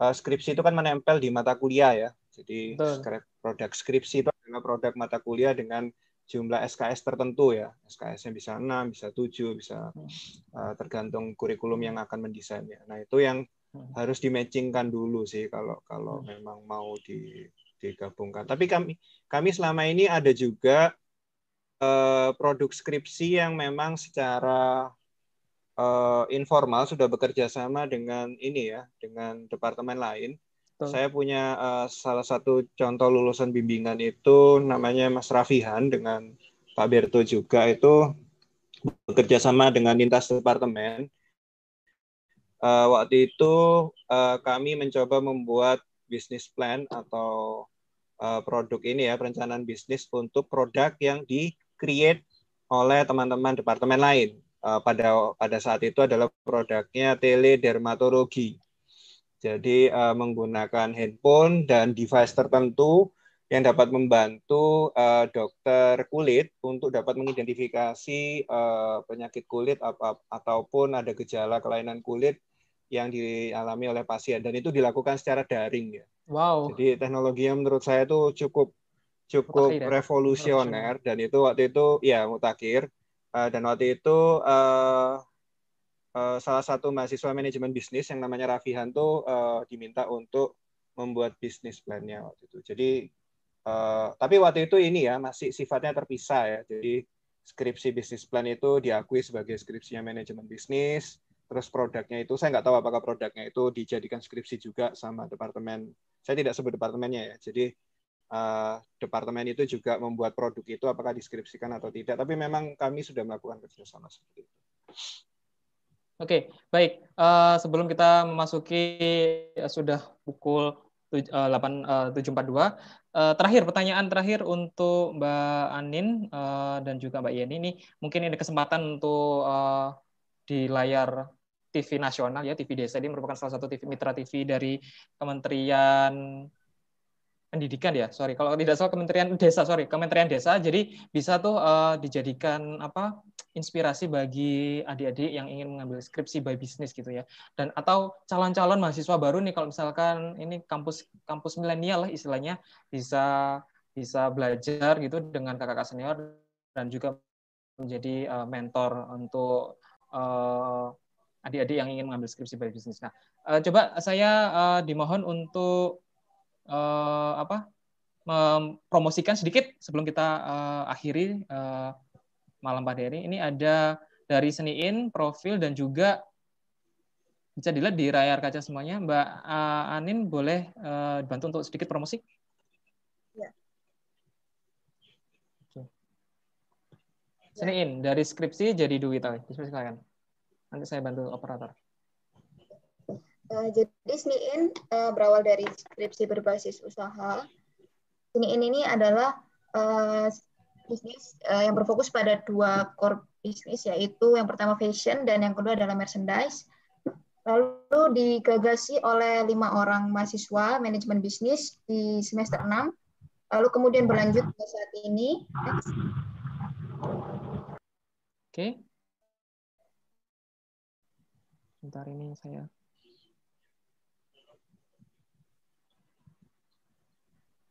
uh, skripsi itu kan menempel di mata kuliah ya. Jadi Betul. produk skripsi itu adalah produk mata kuliah dengan jumlah SKS tertentu ya. SKS-nya bisa 6, bisa 7, bisa uh, tergantung kurikulum yang akan mendesainnya. Nah, itu yang hmm. harus dimatchingkan dulu sih kalau kalau hmm. memang mau di digabungkan. Tapi kami kami selama ini ada juga uh, produk skripsi yang memang secara uh, informal sudah bekerja sama dengan ini ya, dengan departemen lain. Betul. Saya punya uh, salah satu contoh lulusan bimbingan itu namanya Mas Rafihan dengan Pak Berto juga itu bekerja sama dengan lintas departemen. Uh, waktu itu uh, kami mencoba membuat bisnis plan atau uh, produk ini ya perencanaan bisnis untuk produk yang di create oleh teman-teman departemen lain. Uh, pada pada saat itu adalah produknya teledermatologi. Jadi uh, menggunakan handphone dan device tertentu yang dapat membantu uh, dokter kulit untuk dapat mengidentifikasi uh, penyakit kulit apa, ataupun ada gejala kelainan kulit yang dialami oleh pasien dan itu dilakukan secara daring ya. Wow. Jadi teknologi yang menurut saya itu cukup cukup ya? revolusioner dan itu waktu itu ya mutakhir uh, dan waktu itu uh, uh, salah satu mahasiswa manajemen bisnis yang namanya Rafihan tuh uh, diminta untuk membuat bisnis plan-nya waktu itu. Jadi uh, tapi waktu itu ini ya masih sifatnya terpisah ya. Jadi skripsi bisnis plan itu diakui sebagai skripsinya manajemen bisnis. Terus produknya itu saya nggak tahu apakah produknya itu dijadikan skripsi juga sama departemen. Saya tidak sebut departemennya ya. Jadi uh, departemen itu juga membuat produk itu apakah deskripsikan atau tidak. Tapi memang kami sudah melakukan kerjasama seperti itu. Oke, baik. Uh, sebelum kita memasuki uh, sudah pukul 8 uh, 7.42, uh, terakhir pertanyaan terakhir untuk Mbak Anin dan juga Mbak Yeni ini mungkin ini kesempatan untuk di layar TV nasional ya TV Desa. Ini merupakan salah satu TV mitra TV dari Kementerian pendidikan ya sorry. Kalau tidak salah kementerian desa sorry. Kementerian desa jadi bisa tuh uh, dijadikan apa inspirasi bagi adik-adik yang ingin mengambil skripsi by bisnis gitu ya. Dan atau calon-calon mahasiswa baru nih kalau misalkan ini kampus kampus milenial lah istilahnya bisa bisa belajar gitu dengan kakak-kakak senior dan juga menjadi uh, mentor untuk uh, adik-adik yang ingin mengambil skripsi by bisnis. Nah, uh, coba saya uh, dimohon untuk uh, apa mempromosikan sedikit sebelum kita uh, akhiri uh, malam pada hari ini. Ada dari Seniin profil dan juga bisa dilihat di layar kaca semuanya. Mbak Anin boleh uh, bantu untuk sedikit promosi? Ya. Seniin dari skripsi jadi duit silakan nanti saya bantu operator Uh, jadi SNIIN uh, berawal dari skripsi berbasis usaha. SNIIN ini adalah uh, bisnis uh, yang berfokus pada dua core bisnis, yaitu yang pertama fashion dan yang kedua adalah merchandise. Lalu digagasi oleh lima orang mahasiswa manajemen bisnis di semester 6. Lalu kemudian berlanjut ke saat ini. Oke. Okay. Sebentar ini saya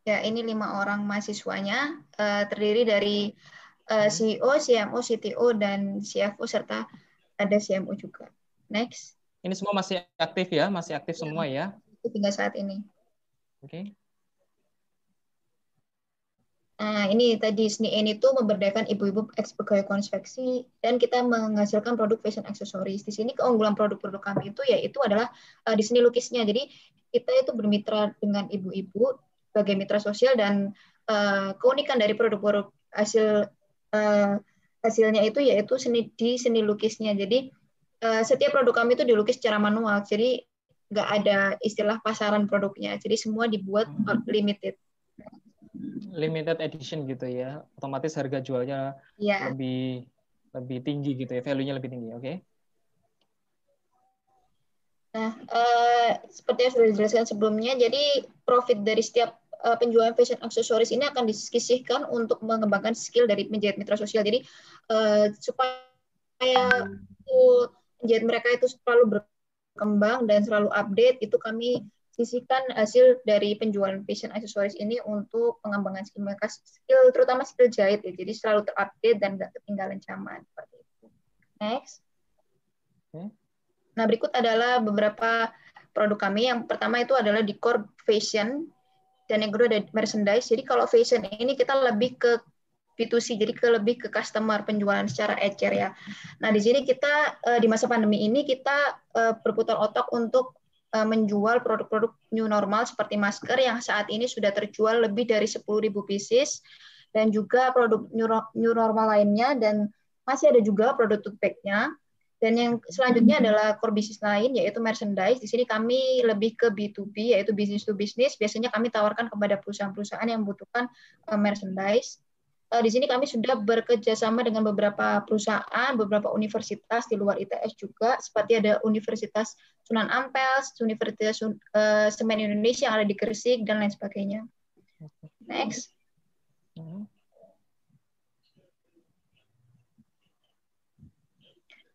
Ya, ini lima orang mahasiswanya uh, terdiri dari uh, CEO, CMO, CTO, dan CFO serta ada CMO juga. Next. Ini semua masih aktif ya, masih aktif ya, semua ya? Tinggal saat ini. Oke. Okay. Nah, ini tadi SNIN itu memberdayakan ibu-ibu ex pegawai konveksi dan kita menghasilkan produk fashion accessories. Di sini keunggulan produk-produk kami itu yaitu adalah uh, di sini lukisnya. Jadi kita itu bermitra dengan ibu-ibu sebagai mitra sosial dan uh, keunikan dari produk-produk hasil uh, hasilnya itu yaitu seni di seni lukisnya. Jadi uh, setiap produk kami itu dilukis secara manual. Jadi nggak ada istilah pasaran produknya. Jadi semua dibuat limited. Limited edition gitu ya. Otomatis harga jualnya yeah. lebih lebih tinggi gitu ya. Value-nya lebih tinggi. Oke. Okay? Nah, uh, seperti yang sudah dijelaskan sebelumnya, jadi profit dari setiap uh, penjualan fashion aksesoris ini akan disisihkan untuk mengembangkan skill dari menjahit mitra sosial. Jadi uh, supaya menjahit mereka itu selalu berkembang dan selalu update, itu kami sisihkan hasil dari penjualan fashion aksesoris ini untuk pengembangan skill mereka, skill terutama skill jahit ya. Jadi selalu terupdate dan tidak ketinggalan zaman seperti itu. Next. Nah, berikut adalah beberapa produk kami. Yang pertama itu adalah decor fashion dan yang kedua ada merchandise. Jadi kalau fashion ini kita lebih ke B2C, jadi ke lebih ke customer penjualan secara ecer ya. Nah di sini kita eh, di masa pandemi ini kita eh, berputar otak untuk menjual produk-produk new normal seperti masker yang saat ini sudah terjual lebih dari 10.000 pieces dan juga produk new normal lainnya dan masih ada juga produk tote bag-nya. Dan yang selanjutnya adalah core bisnis lain yaitu merchandise. Di sini kami lebih ke B2B yaitu business to business. Biasanya kami tawarkan kepada perusahaan-perusahaan yang membutuhkan uh, merchandise. Uh, di sini kami sudah bekerja sama dengan beberapa perusahaan, beberapa universitas di luar ITS juga, seperti ada Universitas Sunan Ampel, Universitas uh, Semen Indonesia yang ada di Gresik dan lain sebagainya. Next.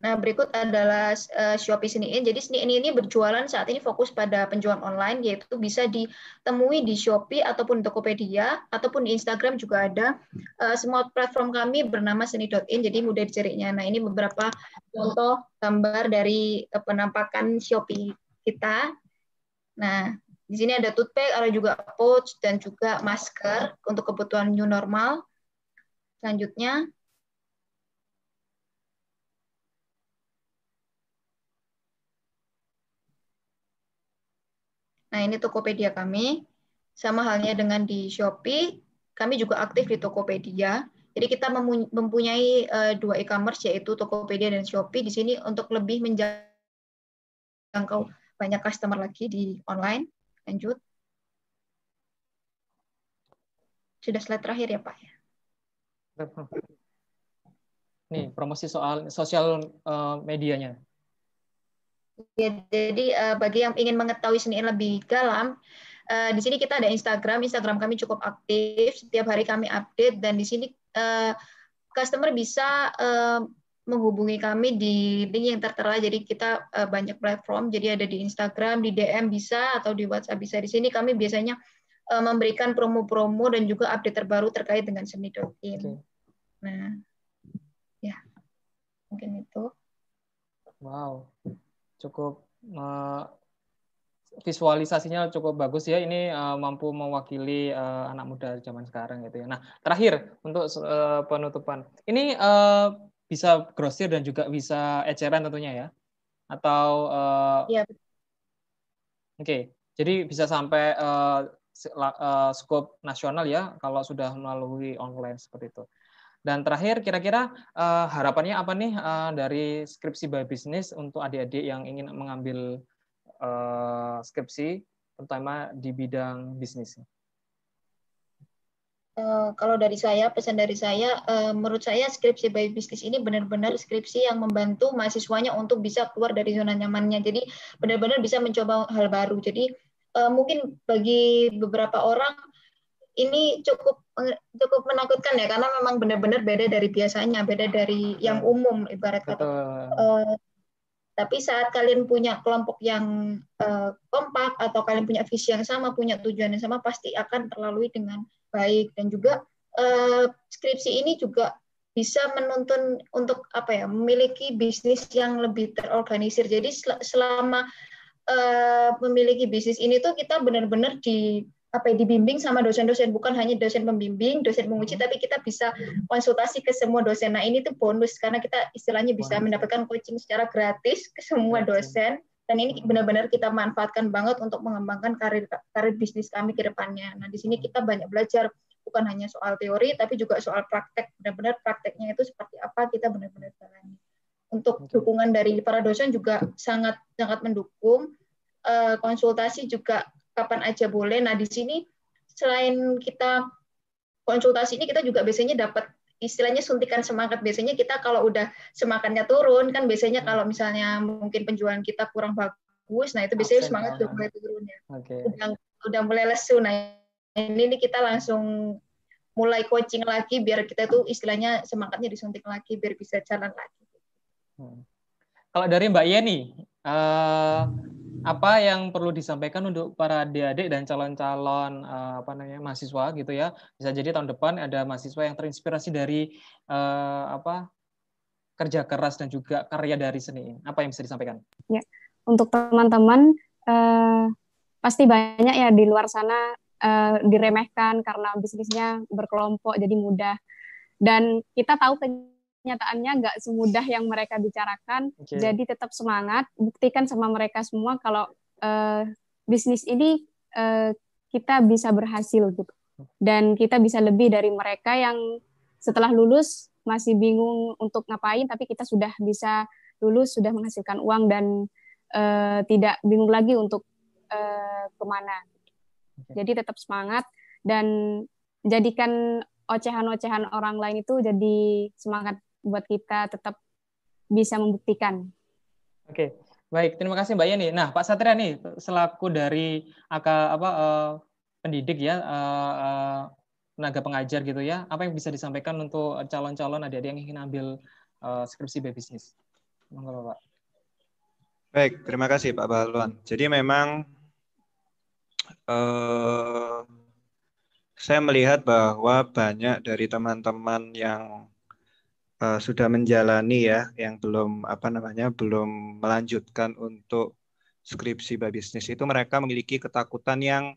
Nah, berikut adalah uh, Shopee Snein. Jadi Snein ini berjualan saat ini fokus pada penjualan online, yaitu bisa ditemui di Shopee ataupun Tokopedia, ataupun di Instagram juga ada. Uh, semua platform kami bernama seni.in, jadi mudah dicarinya. Nah, ini beberapa contoh gambar dari uh, penampakan Shopee kita. Nah, di sini ada bag, ada juga pouch, dan juga masker untuk kebutuhan new normal. Selanjutnya, Nah, ini Tokopedia kami. Sama halnya dengan di Shopee, kami juga aktif di Tokopedia. Jadi kita mempunyai uh, dua e-commerce yaitu Tokopedia dan Shopee di sini untuk lebih menjangkau banyak customer lagi di online. Lanjut. Sudah slide terakhir ya Pak Nih, promosi soal sosial uh, medianya. Ya, jadi uh, bagi yang ingin mengetahui seni lebih dalam, uh, di sini kita ada Instagram. Instagram kami cukup aktif. Setiap hari kami update dan di sini uh, customer bisa uh, menghubungi kami di link yang tertera. Jadi kita uh, banyak platform. Jadi ada di Instagram, di DM bisa atau di WhatsApp bisa. Di sini kami biasanya uh, memberikan promo-promo dan juga update terbaru terkait dengan seni Okay. Nah, ya mungkin itu. Wow cukup uh, visualisasinya cukup bagus ya. Ini uh, mampu mewakili uh, anak muda zaman sekarang gitu ya. Nah, terakhir untuk uh, penutupan. Ini uh, bisa grosir dan juga bisa eceran tentunya ya. Atau uh. Oke. Okay. Jadi bisa sampai uh, uh, skop nasional ya kalau sudah melalui online seperti itu. Dan terakhir, kira-kira uh, harapannya apa nih uh, dari skripsi by business untuk adik-adik yang ingin mengambil uh, skripsi, terutama di bidang bisnis? Uh, kalau dari saya, pesan dari saya, uh, menurut saya skripsi by business ini benar-benar skripsi yang membantu mahasiswanya untuk bisa keluar dari zona nyamannya. Jadi benar-benar bisa mencoba hal baru. Jadi uh, mungkin bagi beberapa orang ini cukup cukup menakutkan ya karena memang benar-benar beda dari biasanya, beda dari yang umum ibarat kata. Uh, tapi saat kalian punya kelompok yang uh, kompak atau kalian punya visi yang sama, punya tujuan yang sama, pasti akan terlalui dengan baik dan juga uh, skripsi ini juga bisa menuntun untuk apa ya memiliki bisnis yang lebih terorganisir. Jadi selama uh, memiliki bisnis ini tuh kita benar-benar di apa ya, dibimbing sama dosen-dosen bukan hanya dosen pembimbing, dosen penguji, hmm. tapi kita bisa konsultasi ke semua dosen. Nah ini tuh bonus karena kita istilahnya bisa mendapatkan coaching secara gratis ke semua dosen dan ini benar-benar kita manfaatkan banget untuk mengembangkan karir karir bisnis kami ke depannya. Nah di sini kita banyak belajar bukan hanya soal teori tapi juga soal praktek. Benar-benar prakteknya itu seperti apa kita benar-benar jalani. Untuk dukungan dari para dosen juga sangat sangat mendukung. Eh, konsultasi juga kapan aja boleh. Nah, di sini selain kita konsultasi ini kita juga biasanya dapat istilahnya suntikan semangat. Biasanya kita kalau udah semangatnya turun kan biasanya kalau misalnya mungkin penjualan kita kurang bagus, nah itu biasanya Absen, semangat udah mulai turun ya. Okay. Udah udah mulai lesu. Nah, ini nih kita langsung mulai coaching lagi biar kita tuh istilahnya semangatnya disuntik lagi biar bisa jalan lagi. Hmm. Kalau dari Mbak Yeni, uh, apa yang perlu disampaikan untuk para adik-adik dan calon-calon uh, apa namanya mahasiswa gitu ya. Bisa jadi tahun depan ada mahasiswa yang terinspirasi dari uh, apa kerja keras dan juga karya dari seni. Apa yang bisa disampaikan? Ya untuk teman-teman uh, pasti banyak ya di luar sana uh, diremehkan karena bisnisnya berkelompok jadi mudah. Dan kita tahu kenyataannya nggak semudah yang mereka bicarakan. Okay. Jadi tetap semangat, buktikan sama mereka semua kalau uh, bisnis ini uh, kita bisa berhasil gitu. Dan kita bisa lebih dari mereka yang setelah lulus masih bingung untuk ngapain tapi kita sudah bisa lulus sudah menghasilkan uang dan uh, tidak bingung lagi untuk uh, ke mana jadi tetap semangat dan jadikan ocehan-ocehan orang lain itu jadi semangat buat kita tetap bisa membuktikan. Oke, baik. Terima kasih Mbak Yani. Nah, Pak Satria nih selaku dari aka, apa uh, pendidik ya, uh, uh, tenaga pengajar gitu ya, apa yang bisa disampaikan untuk calon-calon adik-adik yang ingin ambil uh, skripsi bisnis? Monggo Pak. Baik, terima kasih Pak Balwan. Jadi memang uh, saya melihat bahwa banyak dari teman-teman yang uh, sudah menjalani ya, yang belum apa namanya belum melanjutkan untuk skripsi bisnis itu mereka memiliki ketakutan yang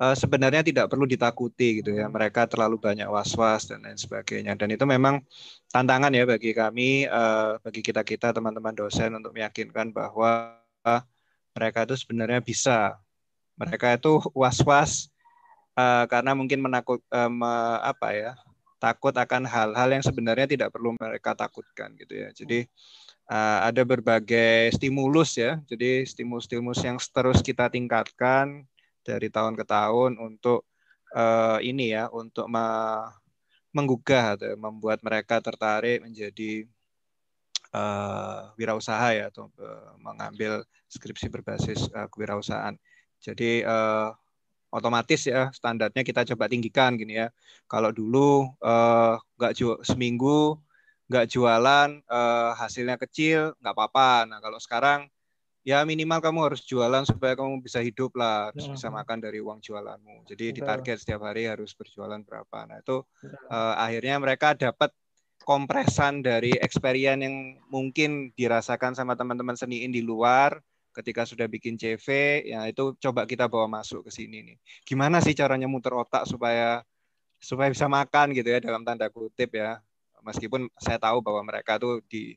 uh, sebenarnya tidak perlu ditakuti gitu ya. Mereka terlalu banyak was-was dan lain sebagainya. Dan itu memang tantangan ya bagi kami, uh, bagi kita kita teman-teman dosen untuk meyakinkan bahwa mereka itu sebenarnya bisa. Mereka itu was-was uh, karena mungkin menakut uh, apa ya takut akan hal-hal yang sebenarnya tidak perlu mereka takutkan gitu ya. Jadi uh, ada berbagai stimulus ya. Jadi stimulus-stimulus yang terus kita tingkatkan dari tahun ke tahun untuk uh, ini ya untuk me menggugah atau membuat mereka tertarik menjadi uh, wirausaha ya atau uh, mengambil skripsi berbasis uh, kewirausahaan. Jadi uh, otomatis ya standarnya kita coba tinggikan gini ya. Kalau dulu uh, nggak jual seminggu nggak jualan uh, hasilnya kecil nggak apa-apa. Nah kalau sekarang ya minimal kamu harus jualan supaya kamu bisa hidup lah harus bisa makan dari uang jualanmu. Jadi di target setiap hari harus berjualan berapa. Nah itu uh, akhirnya mereka dapat kompresan dari experience yang mungkin dirasakan sama teman-teman seniin di luar ketika sudah bikin CV ya itu coba kita bawa masuk ke sini nih. Gimana sih caranya muter otak supaya supaya bisa makan gitu ya dalam tanda kutip ya. Meskipun saya tahu bahwa mereka tuh di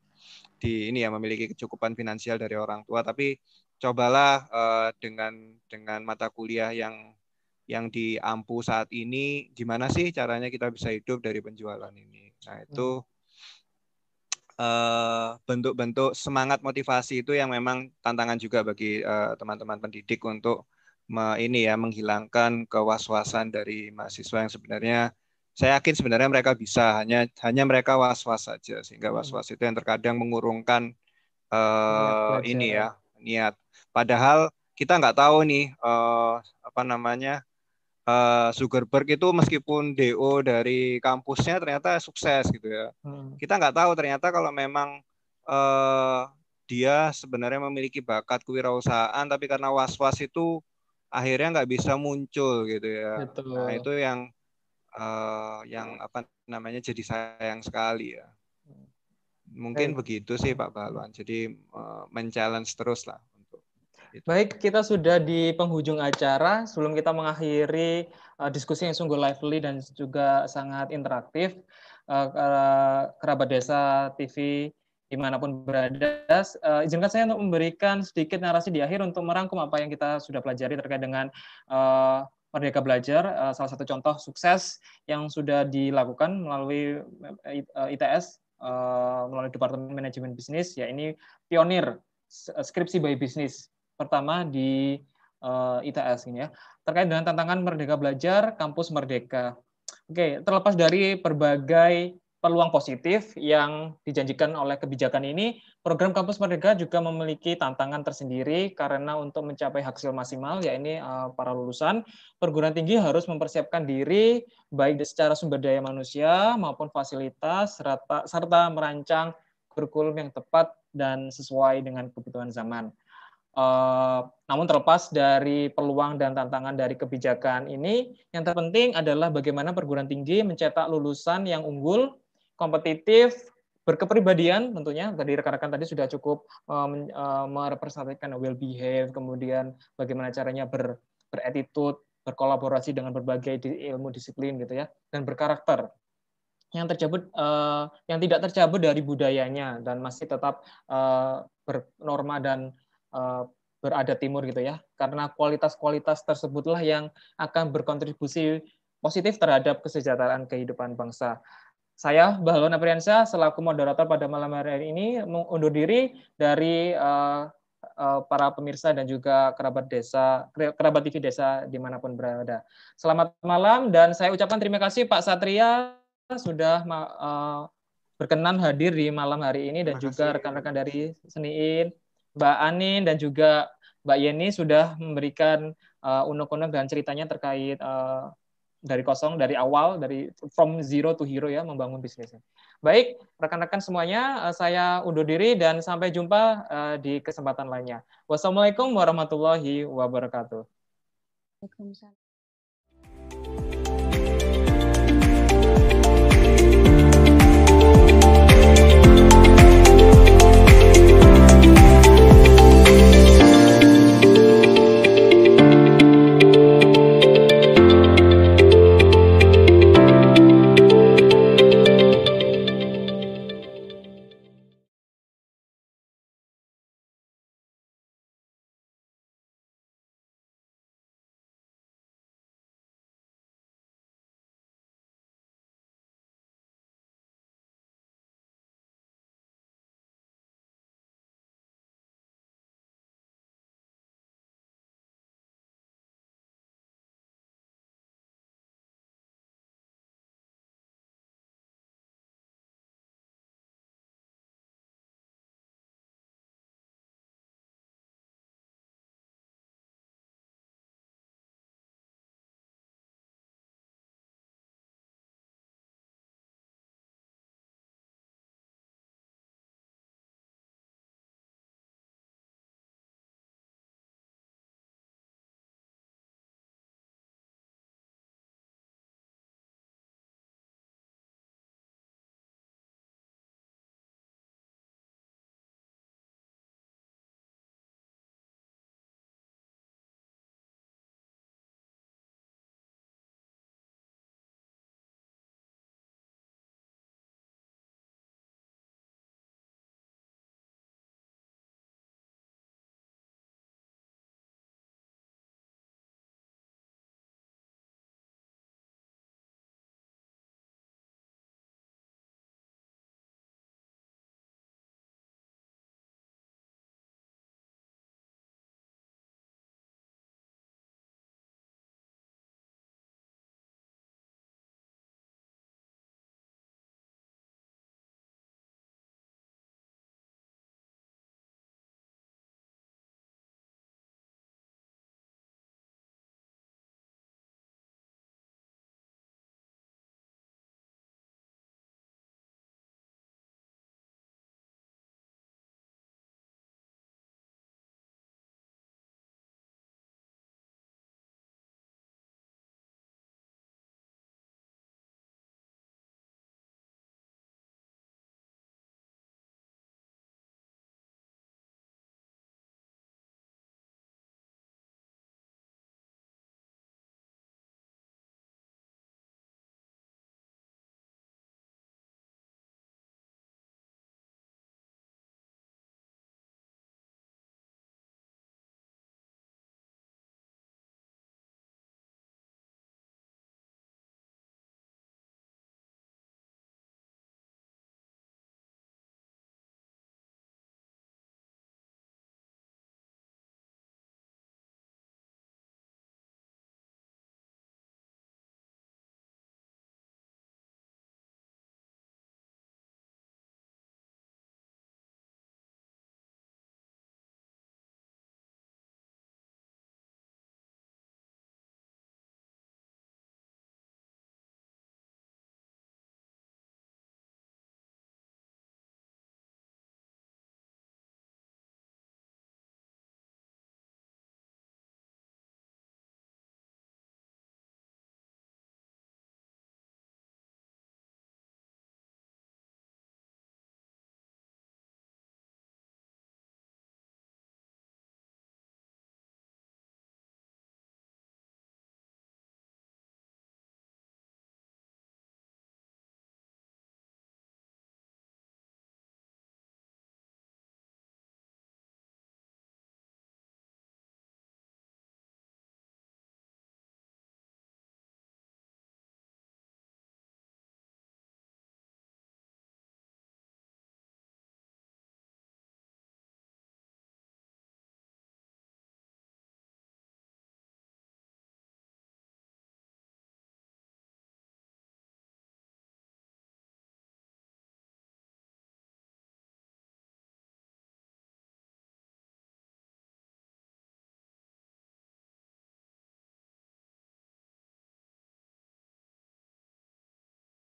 di ini ya memiliki kecukupan finansial dari orang tua tapi cobalah uh, dengan dengan mata kuliah yang yang diampu saat ini gimana sih caranya kita bisa hidup dari penjualan ini? Nah itu Eh, bentuk-bentuk uh, semangat motivasi itu yang memang tantangan juga bagi eh, teman-teman uh, pendidik untuk me, ini ya menghilangkan kewaswasan dari mahasiswa yang sebenarnya saya yakin sebenarnya mereka bisa hanya hanya mereka was-was saja sehingga hmm. was-was itu yang terkadang mengurungkan uh, ini ya niat padahal kita nggak tahu nih uh, apa namanya uh, Zuckerberg itu meskipun DO dari kampusnya ternyata sukses gitu ya. Hmm. Kita nggak tahu ternyata kalau memang uh, dia sebenarnya memiliki bakat kewirausahaan, tapi karena was-was itu akhirnya nggak bisa muncul gitu ya. Betul. Nah itu yang uh, yang apa namanya jadi sayang sekali ya. Mungkin eh. begitu sih Pak Balwan. Jadi uh, men-challenge terus lah. Gitu. Baik, kita sudah di penghujung acara. Sebelum kita mengakhiri uh, diskusi yang sungguh lively dan juga sangat interaktif, uh, kerabat desa TV di mana pun berada, uh, izinkan saya untuk memberikan sedikit narasi di akhir untuk merangkum apa yang kita sudah pelajari terkait dengan uh, Merdeka Belajar, salah satu contoh sukses yang sudah dilakukan melalui ITS, melalui Departemen Manajemen Bisnis, ya ini pionir skripsi by bisnis pertama di uh, eh, ITS ini ya terkait dengan tantangan Merdeka Belajar Kampus Merdeka. Oke, terlepas dari berbagai peluang positif yang dijanjikan oleh kebijakan ini, program Kampus Merdeka juga memiliki tantangan tersendiri karena untuk mencapai hasil maksimal, yakni uh, para lulusan perguruan tinggi harus mempersiapkan diri baik secara sumber daya manusia maupun fasilitas serta, serta merancang kurikulum yang tepat dan sesuai dengan kebutuhan zaman. Uh, namun terlepas dari peluang dan tantangan dari kebijakan ini, yang terpenting adalah bagaimana perguruan tinggi mencetak lulusan yang unggul, kompetitif, berkepribadian tentunya. Tadi rekan-rekan tadi sudah cukup uh, uh, merepresentasikan well behave, kemudian bagaimana caranya ber, beretitude, berkolaborasi dengan berbagai ilmu disiplin gitu ya, dan berkarakter yang tercabut uh, yang tidak tercabut dari budayanya dan masih tetap uh, bernorma dan uh, berada timur gitu ya. Karena kualitas-kualitas tersebutlah yang akan berkontribusi positif terhadap kesejahteraan kehidupan bangsa. Saya Bahlon Apriansyah selaku moderator pada malam hari ini undur diri dari uh, uh, para pemirsa dan juga kerabat desa kerabat TV desa di mana pun berada. Selamat malam dan saya ucapkan terima kasih Pak Satria sudah uh, berkenan hadir di malam hari ini dan juga rekan-rekan dari Seniin, Mbak Anin dan juga Mbak Yeni sudah memberikan uh, unek-unek dan ceritanya terkait uh, dari kosong dari awal dari from zero to hero ya membangun bisnisnya. Baik, rekan-rekan semuanya uh, saya undur diri dan sampai jumpa uh, di kesempatan lainnya. Wassalamualaikum warahmatullahi wabarakatuh. Waalaikumsalam.